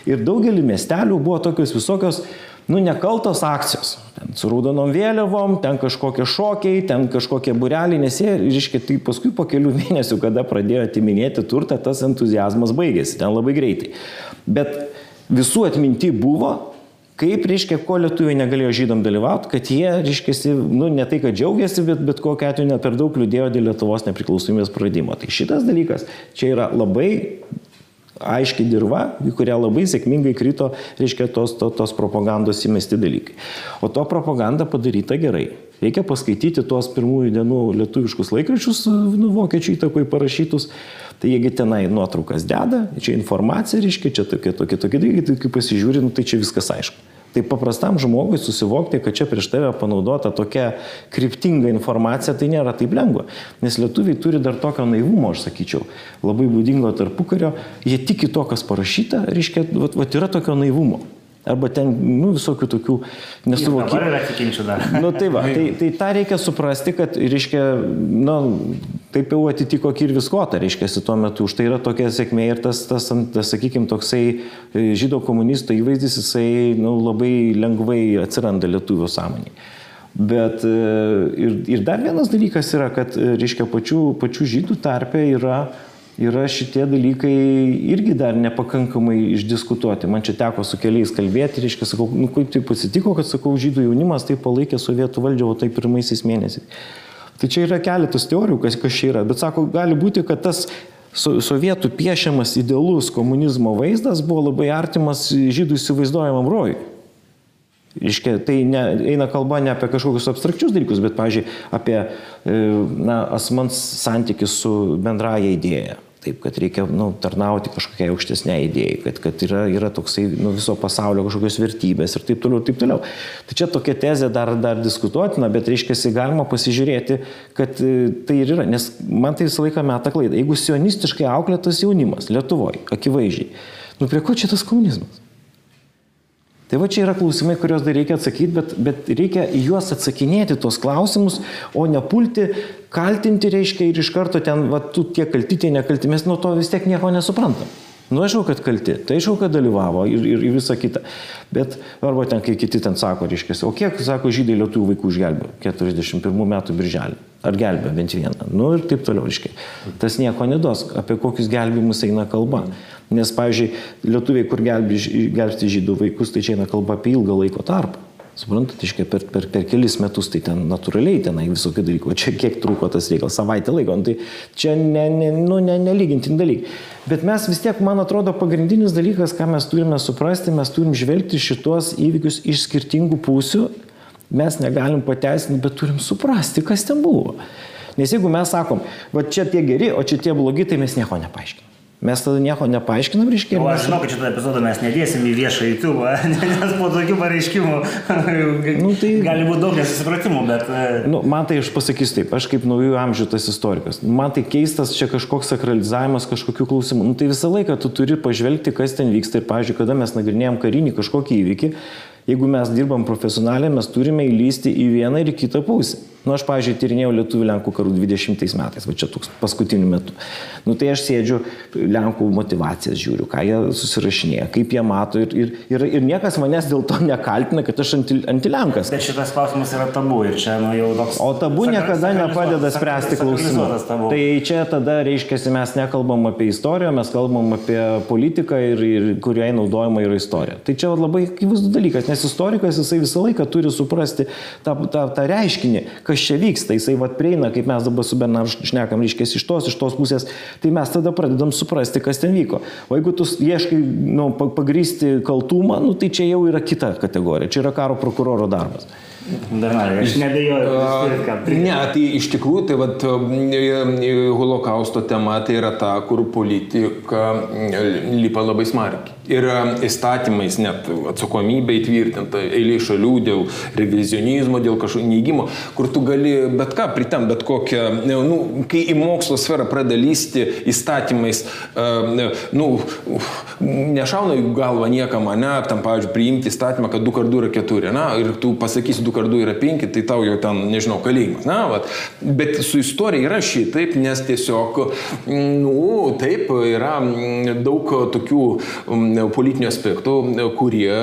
Ir daugelį miestelių buvo tokios visokios, nu, nekaltos akcijos. Ten su raudonom vėliavom, ten kažkokie šokiai, ten kažkokie bureliai, nes jie, reiškia, tai paskui po kelių mėnesių, kada pradėjo atiminėti turtą, tas entuzijazmas baigėsi, ten labai greitai. Bet visų atminti buvo, Kaip, reiškia, ko lietuviai negalėjo žydam dalyvauti, kad jie, reiškia, nu, ne tai, kad džiaugiasi, bet, bet kokiu atveju ne per daug liūdėjo dėl Lietuvos nepriklausomybės pradimo. Tai šitas dalykas čia yra labai aiški dirba, į kurią labai sėkmingai krito, reiškia, tos, to, tos propagandos įmesti dalykai. O to propaganda padaryta gerai. Reikia paskaityti tuos pirmųjų dienų lietuviškus laikraščius, nu, vokiečių įtakoje parašytus. Tai jiegi tenai nuotraukas deda, čia informacija, reiškia, čia tokie, tokie, tokie dalykai, tai kai pasižiūri, nu, tai čia viskas aišku. Tai paprastam žmogui susivokti, kad čia prieš tave panaudota tokia kryptinga informacija, tai nėra taip lengva. Nes lietuviai turi dar tokio naivumo, aš sakyčiau, labai būdingo tarpukario, jie tiki to, kas parašyta, reiškia, vat, vat yra tokio naivumo. Arba ten, nu, visokių tokių nesuvokimų. Dabar yra tikinčių dar. Nu, tai va, tai, tai tą reikia suprasti, kad, reiškia, nu, taip jau atitiko Kirvis Kota, reiškia, tuo metu. Už tai yra tokia sėkmė ir tas, tas, tas, sakykime, toksai e, žydo komunisto įvaizdis, jisai nu, labai lengvai atsiranda lietuvių sąmonėje. Bet e, ir, ir dar vienas dalykas yra, kad, reiškia, pačių, pačių žydų tarpe yra yra šitie dalykai irgi dar nepakankamai išdiskutuoti. Man čia teko su keliais kalbėti, reiškia, sakau, nu kaip taip atsitiko, kad, sakau, žydų jaunimas taip palaikė sovietų valdžią, o tai pirmaisiais mėnesiais. Tai čia yra keletas teorijų, kas, kas čia yra, bet sako, gali būti, kad tas sovietų piešiamas idealus komunizmo vaizdas buvo labai artimas žydų įsivaizduojamam rojui. Iškia, tai ne, eina kalba ne apie kažkokius abstrakčius dalykus, bet, pavyzdžiui, apie e, na, asmens santykis su bendraja idėja. Taip, kad reikia nu, tarnauti kažkokiai aukštesniai idėjai, kad, kad yra, yra toksai nu, viso pasaulio kažkokios vertybės ir taip toliau, taip toliau. Tai čia tokia tezė dar, dar diskutuotina, bet reiškia, galima pasižiūrėti, kad e, tai ir yra, nes man tai visą laiką meta klaida. Jeigu sionistiškai auklėtas jaunimas Lietuvoje, akivaizdžiai, nu prie ko čia tas komunizmas? Tai va čia yra klausimai, kuriuos dar reikia atsakyti, bet, bet reikia juos atsakinėti tos klausimus, o ne pulti, kaltinti reiškia ir iš karto ten, va, tu tie kalti, tie nekalti, mes nuo to vis tiek nieko nesuprantam. Nu, aišku, kad kalti, tai aišku, kad dalyvavo ir, ir, ir visa kita. Bet, arba ten, kai kiti ten sako, reiškia, o kiek, sako, žydai lietuvių vaikų išgelbėjo 41 metų birželį. Ar gelbėjo bent vieną. Nu ir taip toliau, reiškia. Tas nieko neduos, apie kokius gelbimus eina kalba. Nes, pavyzdžiui, lietuviai, kur gelbsti žydų vaikus, tai čia eina kalba apie ilgą laiko tarpą. Suprantate, iškai per, per, per kelis metus tai ten natūraliai tenai visokių dalykų. Čia kiek truko tas reikalas, savaitę laiko. Nu, tai čia ne, ne, nu, ne, nelygintin dalykai. Bet mes vis tiek, man atrodo, pagrindinis dalykas, ką mes turime suprasti, mes turim žvelgti šitos įvykius iš skirtingų pusių. Mes negalim pateisinti, bet turim suprasti, kas ten buvo. Nes jeigu mes sakom, va čia tie geri, o čia tie blogi, tai mes nieko nepaaiškinam. Mes tada nieko nepaaiškinam, reiškia. O aš žinau, kad šitą epizodą mes nedėsim į viešą YouTube, nes po tokių pareiškimų nu, tai... gali būti daug nesusipratimų, bet... e, Nu, man tai aš pasakysiu taip, aš kaip naujų amžių tas istorikas. Man tai keistas čia kažkoks sakralizavimas kažkokių klausimų. Nu, tai visą laiką tu turi pažvelgti, kas ten vyksta. Ir, pavyzdžiui, kada mes nagrinėjom karinį kažkokį įvykį, jeigu mes dirbam profesionaliai, mes turime įlysti į vieną ir į kitą pusę. Nu, aš, pavyzdžiui, tyrinėjau Lietuvų Lenkų karų 20 metais, va čia toks paskutiniu metu. Nu, tai aš sėdžiu Lenkų motivacijas, žiūriu, ką jie susirašinėja, kaip jie mato ir, ir, ir, ir niekas manęs dėl to nekaltina, kad aš anti, antilenkas. Bet šitas klausimas yra tabu ir čia nu, jau toks... O tabu sakra- niekada nepadeda spręsti klausimų. Tai čia tada reiškia, mes nekalbam apie istoriją, mes kalbam apie politiką, ir, ir kuriai naudojama yra istorija. Tai čia labai akivaizdus dalykas, nes istorikas jisai visą laiką turi suprasti tą, tą, tą reiškinį, kas čia vyksta. Jisai vad prieina, kaip mes dabar su Bernar šnekam, reiškia, iš tos, iš tos pusės, tai mes tada pradedam suprasti, kas ten vyko. O jeigu tu ieškai nu, pa- pagrysti kaltumą, nu, tai čia jau yra kita kategorija, čia yra karo prokuroro darbas. Dar, aš nebejoju. Ne, tai iš tikrųjų, tai vat, holokausto tema tai yra ta, kur politika lipa labai smarkiai. Ir įstatymais net atsakomybė įtvirtinta, eilė šalių dėl revizionizmo, dėl kažkokio neįgymo, kur tu gali bet ką pritem, bet kokią, nu, kai į mokslo sferą pradeda lysti įstatymais, nu, nešauna į galvą niekam, ne, tam, pavyzdžiui, priimti įstatymą, kad 2 kart 2 yra 4, na, ir tu pasakysi 2 kart 2 yra 5, tai tau jau ten, nežinau, kalėjimas, na, vat. bet su istorija yra šitaip, nes tiesiog, nu, taip, yra daug tokių politinių aspektų, kurie,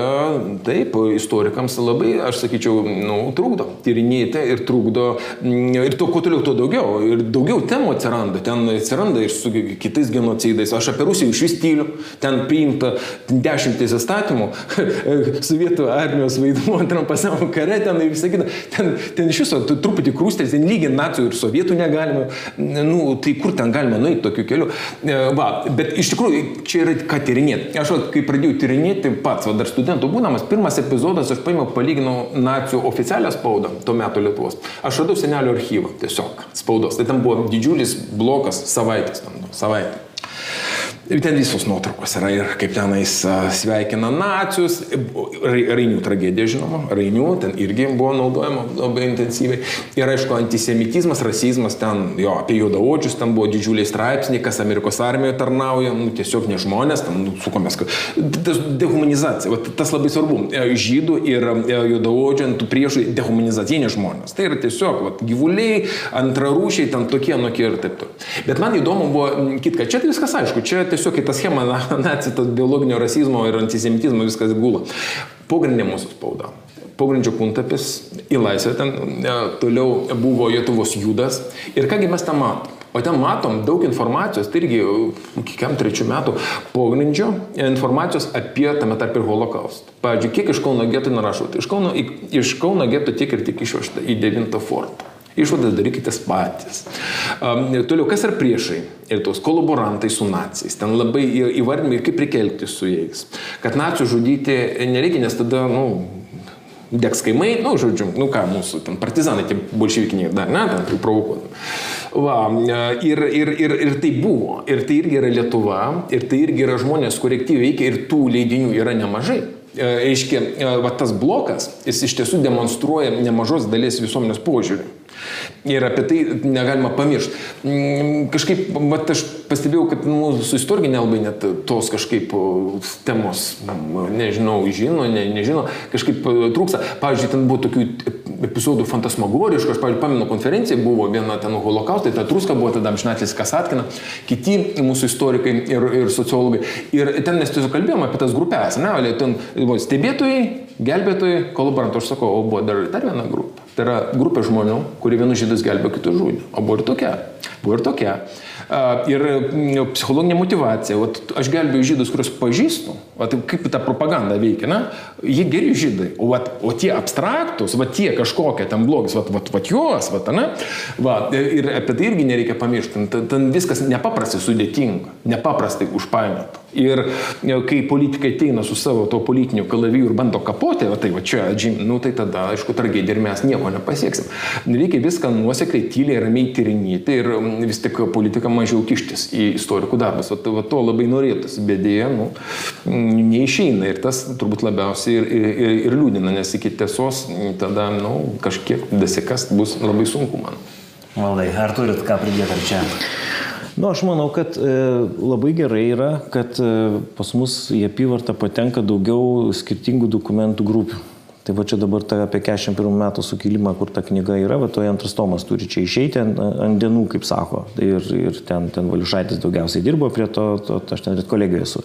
taip, istorikams labai, aš sakyčiau, nu, trukdo tyrinėti ir trukdo, ir to, kuo toliau, tuo daugiau. Ir daugiau temų atsiranda. Ten atsiranda ir su kitais genocidais. Aš apie Rusiją iš vis tyliu. Ten priimta dešimtis įstatymų, sovietų armijos vaidmuo antram pasaulio kare, ten ir visą kitą. Ten, ten iš viso truputį krūstės, ten lygiai nacijų ir sovietų negalima. Nu, tai kur ten galima nueiti tokiu keliu. E, va, bet iš tikrųjų, čia yra ką tyrinėti. Aš kai pradėjau tyrinėti pats, va, dar studentų būdamas, pirmas epizodas aš paėmiau, palyginau nacijų oficialią spaudą tuo metu Lietuvos. Aš radau senelio archyvą tiesiog spaudos. Tai ten buvo didžiulis blokas savaitės, tam, nu, savaitė. Ir ten visos nuotraukos yra ir kaip tenais sveikina nacius, Rainių tragedija žinoma, Rainių ten irgi buvo naudojama labai intensyviai. Ir aišku, antisemitizmas, rasizmas ten, jo, apie juodaodžius, ten buvo didžiuliai straipsniai, kas Amerikos armijoje tarnauja, nu, tiesiog ne žmonės, ten nu, sukomės. Tas dehumanizacija, va, tas labai svarbu. E, žydų ir e, juodaodžių ant priešų dehumanizacija, ne žmonės. Tai yra tiesiog va, gyvuliai, antrarūšiai, ten tokie, nokie ir taip toliau. Bet man įdomu buvo kitka, čia tai viskas aišku, čia tiesiog tiesiog į tą schemą nacijų, to biologinio rasizmo ir antisemitizmo viskas gula. Pogrindė mūsų spauda. Pogrindžio puntapis į laisvę ten e, toliau buvo Lietuvos judas. Ir kągi mes ten matom? O ten matom daug informacijos, tai irgi kiekam trečių metų pogrindžio informacijos apie tame tarp ir holokaustą. Pavyzdžiui, kiek iš Kauno geto narašau? Iš Kauno, iš Kauno geto tiek ir tik išvežta į 9 fortą. Išvadas darykite patys. Um, toliau, kas yra priešai? Ir tos kolaborantai su nacijais. Ten labai įvardinami, kaip reikia elgtis su jais. Kad nacijų žudyti nereikia, nes tada, nu, degs kaimai, nu, žodžiu, nu ką, mūsų ten partizanai, tie bolševikiniai dar, ne, ten provokuodami. Va, ir, ir, ir, ir tai buvo, ir tai irgi yra Lietuva, ir tai irgi yra žmonės, kurie aktyviai veikia, ir tų leidinių yra nemažai. Aiškiai, va tas blokas, jis iš tiesų demonstruoja nemažos dalies visuomenės požiūrį. Ir apie tai negalima pamiršti. Mm, kažkaip, mat, aš pastebėjau, kad mūsų istorikai nelabai net tos kažkaip temos, nežinau, žino, ne, nežino, kažkaip trūksta. Pavyzdžiui, ten buvo tokių epizodų fantasmagoriškų, aš, pavyzdžiui, pamenu konferencija buvo viena ten holokaustai, ta Truska buvo tada Amžinatlis Kasatkina, kiti mūsų istorikai ir, ir sociologai. Ir ten mes tiesiog kalbėjome apie tas grupės, ne, ten buvo stebėtojai, gelbėtojai, kolaborantai, aš sakau, o buvo dar, dar viena grupė. Tai yra grupė žmonių, kurie vienus žydus gelbėjo, kitus žudė. O buvo ir tokia. Buvo ir tokia. Ir psichologinė motivacija. Vat, aš gelbėjau žydus, kuriuos pažįstu. Vat, kaip ta propaganda veikia. Na? Jie geri žydai. O, vat, o tie abstraktus, vat, tie kažkokie ten blogis, vat, vat, vat juos, vat, ne? Va, ir apie tai irgi nereikia pamiršti. Ten, ten viskas nepaprastai sudėtinga, nepaprastai užpainiota. Ir kai politikai ateina su savo to politiniu kalaviju ir bando kapoti, va tai va čia, džim, nu tai tada, aišku, tragedija ir mes nieko nepasieksim. Reikia viską nuosekliai, tyliai, ramiai tyrinėti ir vis tik politika mažiau kištis į istorikų darbus. Va, va to labai norėtųsi, bet dėja, nu, neišeina ir tas turbūt labiausiai ir, ir, ir, ir liūdina, nes iki tiesos tada, nu, kažkiek dasikast bus labai sunku man. Valdai, ar turit ką pridėti ar čia? Nu, aš manau, kad e, labai gerai yra, kad e, pas mus į apyvartą patenka daugiau skirtingų dokumentų grupių. Tai va čia dabar ta apie 41 metų sukilimą, kur ta knyga yra, va toje antras tomas turi čia išeiti ant, ant dienų, kaip sako. Tai ir, ir ten, ten Valiušaitis daugiausiai dirbo prie to, to, to aš ten ir kolegijoje esu.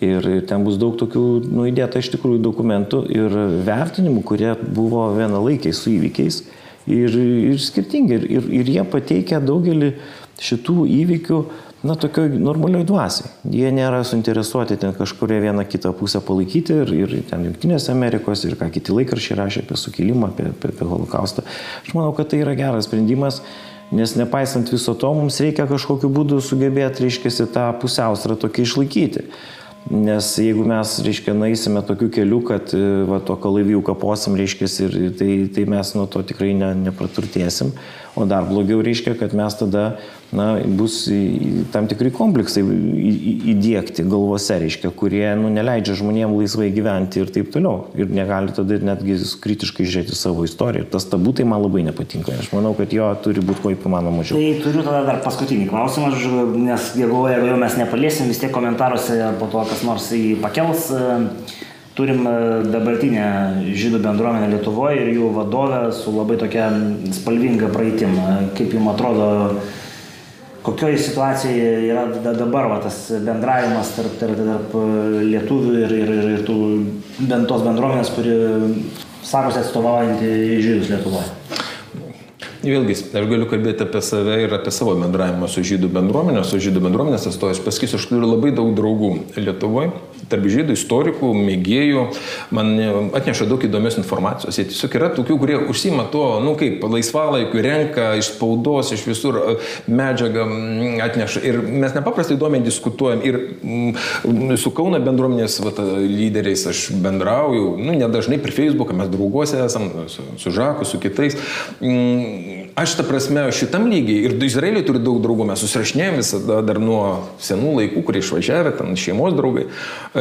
Ir, ir ten bus daug tokių nu, įdėta iš tikrųjų dokumentų ir vertinimų, kurie buvo vienalaikiai su įvykiais ir, ir skirtingi. Ir, ir, ir jie pateikia daugelį šitų įvykių, na, tokioj normalioj dvasiai. Jie nėra suinteresuoti ten kažkuria vieną kitą pusę palaikyti ir, ir ten Junktinės Amerikos ir ką kiti laikrašiai rašė apie sukilimą, apie, apie, apie holokaustą. Aš manau, kad tai yra geras sprendimas. Nes nepaisant viso to, mums reikia kažkokiu būdu sugebėti, reiškia, tą pusiausvyrą tokį išlaikyti. Nes jeigu mes, reiškia, naisime tokiu keliu, kad e, va, to kalaivijų kaposim, reiškia, ir tai, tai mes nuo to tikrai ne, nepraturtėsim. O dar blogiau reiškia, kad mes tada na, bus tam tikri kompleksai įdėkti galvose, reiškia, kurie nu, neleidžia žmonėms laisvai gyventi ir taip toliau. Ir negali tada netgi kritiškai žiūrėti savo istoriją. Ir tas tabu tai man labai nepatinka. Aš manau, kad jo turi būti kuo įmanoma mažiau. Tai turiu tada dar paskutinį klausimą, nes jeigu, jau mes nepaliesim, vis tiek komentaruose po to kas nors jį pakels. Turim dabartinę žydų bendruomenę Lietuvoje ir jų vadovę su labai tokia spalvinga praeitim. Kaip jums atrodo, kokioje situacijoje yra dabar va, tas bendravimas tarp, tarp, tarp lietuvių ir, ir, ir, ir tų bent tos bendruomenės, kuri sakosi atstovaujanti žydus Lietuvoje? Vėlgi, aš galiu kalbėti apie save ir apie savo bendravimą su žydų bendruomenė, su žydų bendruomenės atstovais. Pasakysiu, aš turiu labai daug draugų Lietuvoje tarp žydų istorikų, mėgėjų, man atneša daug įdomios informacijos. Jie tiesiog yra tokių, kurie užsima to, nu kaip, laisvalaikiu, renka iš spaudos, iš visur e, medžiagą atneša. Ir mes nepaprastai įdomiai diskutuojam. Ir mm, su Kauna bendruomenės vat, lyderiais aš bendrauju, nu, nedažnai per Facebooką, mes drauguose esam, su, su Žaku, su kitais. Mm, aš tą prasme šitam lygiai ir Izraeliui turiu daug draugų, mes susirašinėjom visada dar nuo senų laikų, kurie išvažiavę, ten šeimos draugai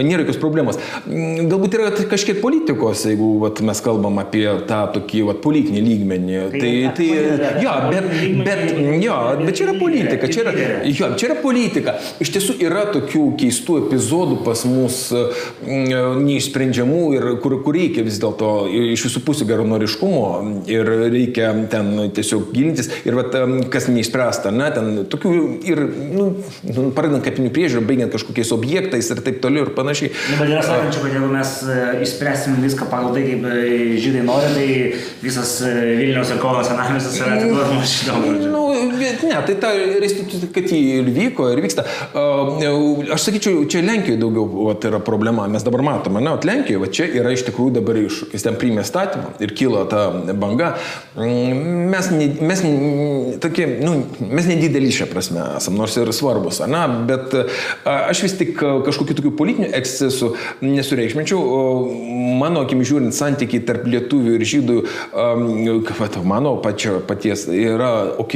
nėra jokios problemos. Mm, galbūt yra kažkiek politikos, jeigu vat, mes kalbam apie tą tokį vat, politinį lygmenį. Tai, tai, tai jo, bet, bet, jo, bet čia yra politika, čia yra, jo, čia yra politika. Iš tiesų yra tokių keistų epizodų pas mus mm, neišsprendžiamų ir kur, kur reikia vis dėlto iš visų pusių geronoriškumo ir reikia ten tiesiog gilintis ir vat, kas neišspręsta, ne, ten tokių ir, nu, nu pradedant kapinių priežiūrą, baigiant kažkokiais objektais ir taip toliau ir panašiai panašiai. Nu, bet yra sakančių, kad jeigu mes e, išspręsim viską pagal tai, kaip e, žydai nori, tai visas e, Vilniaus ir Kauno senamiestis yra atiduodamas šitam. Nu, ne, tai ta restitucija, kad jį ir vyko, ir vyksta. Aš sakyčiau, čia Lenkijoje daugiau vat, yra problema. Mes dabar matome, ne, Lenkijoje va, čia yra iš tikrųjų dabar iššūkis. Ten priimė statymą ir kilo ta banga. Mm, mes, ne, mes, tokie, nu, mes nedideli šią prasme esam, nors ir svarbus, ne, bet aš vis tik kažkokiu tokiu politiniu ekscesų nesureikšminčiau. Mano akim žiūrint, santykiai tarp lietuvių ir žydų, um, mano pačio paties yra ok,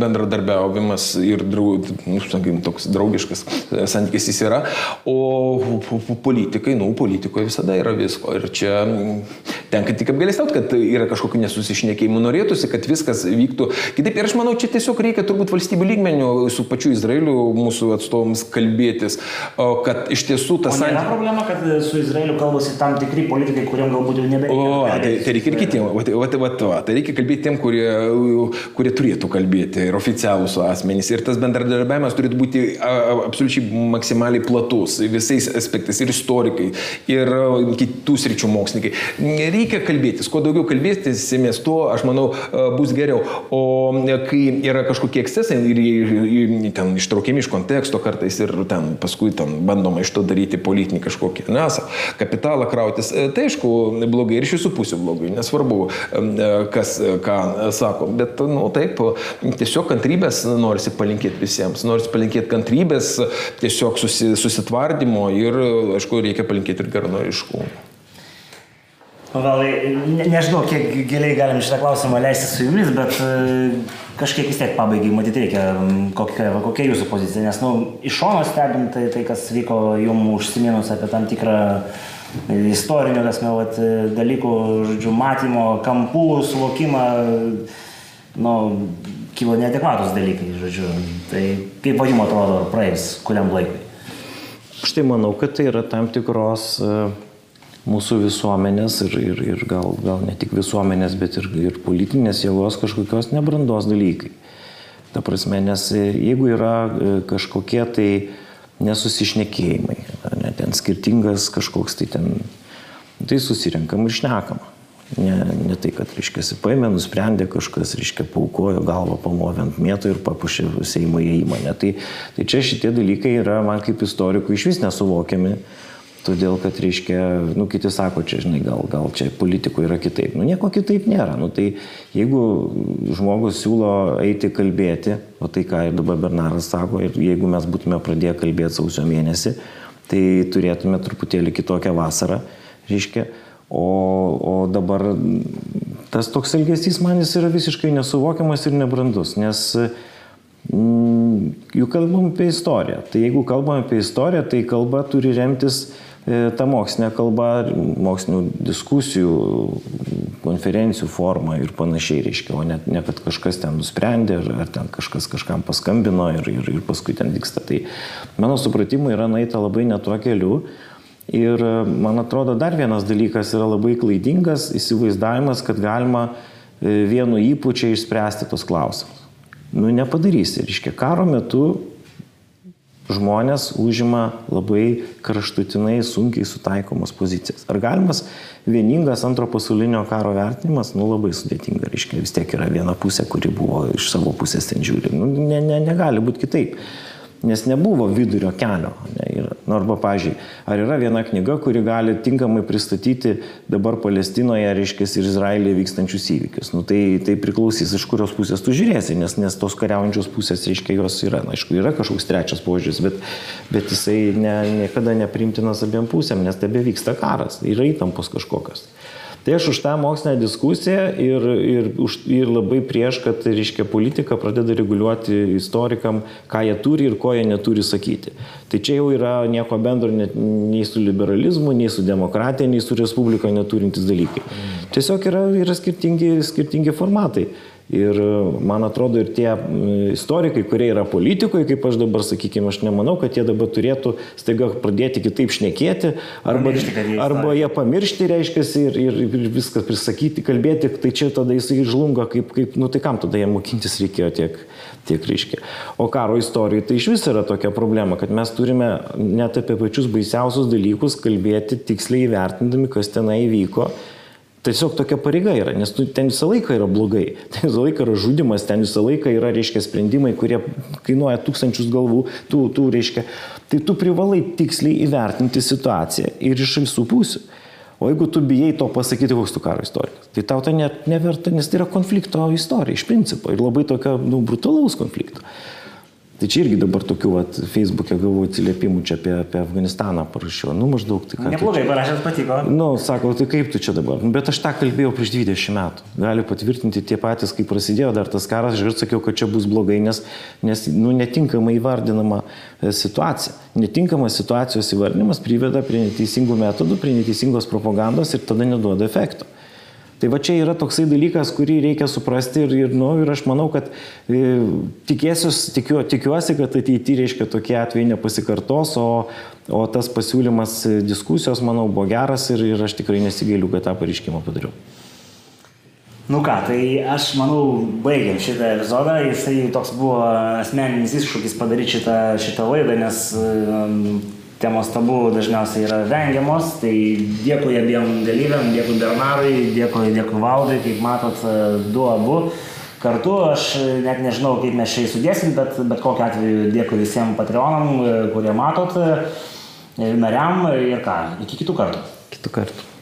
bendradarbiavimas ir draug, nu, sakykim, toks draugiškas santykis jis yra, o politikai, nu, politikoje visada yra visko. Ir čia tenka tik apgalėstauti, kad yra kažkokių nesusišnekėjimų. Norėtųsi, kad viskas vyktų kitaip. Ir aš manau, čia tiesiog reikia turbūt valstybių lygmenių su pačiu Izraeliu mūsų atstovams kalbėtis, kad iš tiesų tas santykiai. Nėra problema, kad su Izraeliu kalbasi tam tikri politikai, kuriems galbūt jau nebereikia. O, tai, tai reikia ir kitiems. Va, va, va, va, tai reikia kalbėti tiem, kurie, kurie turėtų kalbėti ir oficialūs asmenys. Ir tas bendradarbiavimas turėtų būti absoliučiai maksimaliai platus visais aspektais. Ir istorikai, ir kitų sričių mokslininkai. Reikia kalbėtis. Kuo daugiau kalbėsimės, tuo, aš manau, bus geriau. O kai yra kažkokie ekscesai ir jie ten ištraukiami iš konteksto kartais ir ten paskui ten bandoma iš to daryti politinį kažkokį nesą, kapitalą krautis, e, tai aišku, blogai ir iš visų pusių blogai, nesvarbu, e, kas e, ką sako, bet, nu, taip, tiesiog kantrybės norisi palinkėti visiems, norisi palinkėti kantrybės, tiesiog susi, susitvardymo ir, aišku, reikia palinkėti ir geranoriškumo. Gal, ne, nežinau, kiek giliai galim šitą klausimą leisti su jumis, bet kažkiek vis tiek pabaigai matyti reikia, kokia, kokia jūsų pozicija, nes nu, iš šono stebint tai, tai, kas vyko jums užsiminus apie tam tikrą istorinių, tasme, vat, dalykų, žodžiu, matymo, kampų, suvokimą, nu, kilo neadekvatus dalykai, žodžiu. Tai kaip jums atrodo praeis kuriam laikui? Aš tai manau, kad tai yra tam tikros uh, mūsų visuomenės ir, ir, ir gal, gal ne tik visuomenės, bet ir, ir politinės jėgos kažkokios nebrandos dalykai. Ta prasme, nes jeigu yra e, kažkokie tai nesusišnekėjimai, ne, ten skirtingas kažkoks tai ten, tai susirinkam ir šnekam. Ne, ne tai, kad, reiškia, paėmė, nusprendė kažkas, reiškia, paukojo galvą, pamovė ant mėtų ir papušė Seimo įmonę. Tai, tai čia šitie dalykai yra man kaip istorikui iš vis nesuvokiami. Todėl, kad, reiškia, nu, kiti sako, čia, žinai, gal, gal čia politikoje yra kitaip. Nu, nieko kitaip nėra. Nu, tai jeigu žmogus siūlo eiti kalbėti, o tai ką ir dabar Bernaras sako, ir jeigu mes būtume pradėję kalbėti sausio mėnesį, tai turėtume truputėlį kitokią vasarą, reiškia. O, o dabar tas toks elgesys man jis yra visiškai nesuvokiamas ir nebrandus, nes mm, juk kalbam apie istoriją. Tai jeigu kalbam apie istoriją, tai kalba turi remtis ta mokslinė kalba, mokslinių diskusijų, konferencijų forma ir panašiai reiškia, o ne, ne kad kažkas ten nusprendė ar, ar ten kažkas kažkam paskambino ir, ir, ir paskui ten vyksta. Tai mano supratimu yra naita labai netuo keliu. Ir man atrodo dar vienas dalykas yra labai klaidingas įsivaizdavimas, kad galima e, vienu įpučiai išspręsti tos klausimus. Nu, nepadarysi. Reiškia, karo metu žmonės užima labai kraštutinai sunkiai sutaikomas pozicijas. Ar galimas vieningas antro pasaulinio karo vertinimas, nu labai sudėtinga, reiškia, vis tiek yra viena pusė, kuri buvo iš savo pusės ten žiūri. Nu, ne, ne, negali būti kitaip nes nebuvo vidurio kelio. Ne, ir, nu, arba, pažiūrėjau, ar yra viena knyga, kuri gali tinkamai pristatyti dabar Palestinoje, reiškia, ir Izraelyje vykstančius įvykius. Nu, tai, tai priklausys, iš kurios pusės tu žiūrėsi, nes, nes tos kariaujančios pusės, reiškia, jos yra. Na, aišku, yra kažkoks trečias požiūris, bet, bet jisai ne, niekada neprimtinas abiem pusėm, nes tebe vyksta karas, yra įtampos kažkokios. Tai aš už tą mokslinę diskusiją ir, ir, už, ir labai prieš, kad, reiškia, politika pradeda reguliuoti istorikam, ką jie turi ir ko jie neturi sakyti. Tai čia jau yra nieko bendro net, nei su liberalizmu, nei su demokratija, nei su respublika neturintis dalykai. Tiesiog yra, yra skirtingi, skirtingi formatai. Ir man atrodo ir tie istorikai, kurie yra politikoje, kaip aš dabar, sakykime, aš nemanau, kad jie dabar turėtų staiga pradėti kitaip šnekėti, arba, pamiršti, arba jie pamiršti, reiškia, ir, ir, ir viską prisakyti, kalbėti, tai čia tada jisai žlunga, kaip, kaip, nu tai kam tada jam mokintis reikėjo tiek, tiek reiškia. O karo istorijoje tai iš vis yra tokia problema, kad mes turime net apie pačius baisiausius dalykus kalbėti tiksliai įvertindami, kas tenai įvyko Tiesiog tokia pareiga yra, nes tu, ten visą laiką yra blogai, ten visą laiką yra žudimas, ten visą laiką yra, reiškia, sprendimai, kurie kainuoja tūkstančius galvų, tų, tų reiškia, tai tu privalai tiksliai įvertinti situaciją ir iš visų pusių. O jeigu tu bijai to pasakyti, koks tu karo istorikas, tai tau tai net neverta, nes tai yra konflikto istorija iš principo ir labai tokio nu, brutalaus konflikto. Tai čia irgi dabar tokių, vat, Facebook'e gavau atsiliepimų čia apie, apie Afganistaną parašiau. Nu, maždaug tai ką. Neblogai parašęs patiko. Nu, sako, tai kaip tu čia dabar? Bet aš tą kalbėjau prieš 20 metų. Gali patvirtinti tie patys, kai prasidėjo dar tas karas, aš ir sakiau, kad čia bus blogai, nes, nes nu, netinkamai įvardinama e, situacija. Netinkamas situacijos įvardinimas priveda prie neteisingų metodų, prie neteisingos propagandos ir tada neduoda efekto. Tai va čia yra toksai dalykas, kurį reikia suprasti ir, ir, nu, ir aš manau, kad e, tikėsius, tikiu, tikiuosi, kad ateityje, reiškia, tokie atvejai nepasikartos, o, o tas pasiūlymas diskusijos, manau, buvo geras ir, ir aš tikrai nesigailiu, kad tą pareiškimą padariau. Nu ką, tai aš manau, baigiam šitą epizodą. Jisai toks buvo asmeninis iššūkis padaryti šitą, šitą laidą, nes temos tabu dažniausiai yra vengiamos. Tai dėkui abiem dalyviam, dėkui Bernarui, dėkui, dėkui Valdai, kaip matot, du abu. Kartu aš net nežinau, kaip mes čia įsudėsim, bet bet kokiu atveju dėkui visiems patreonam, kurie matot, nariam ir ką, iki kitų kartų. Kitų kartų.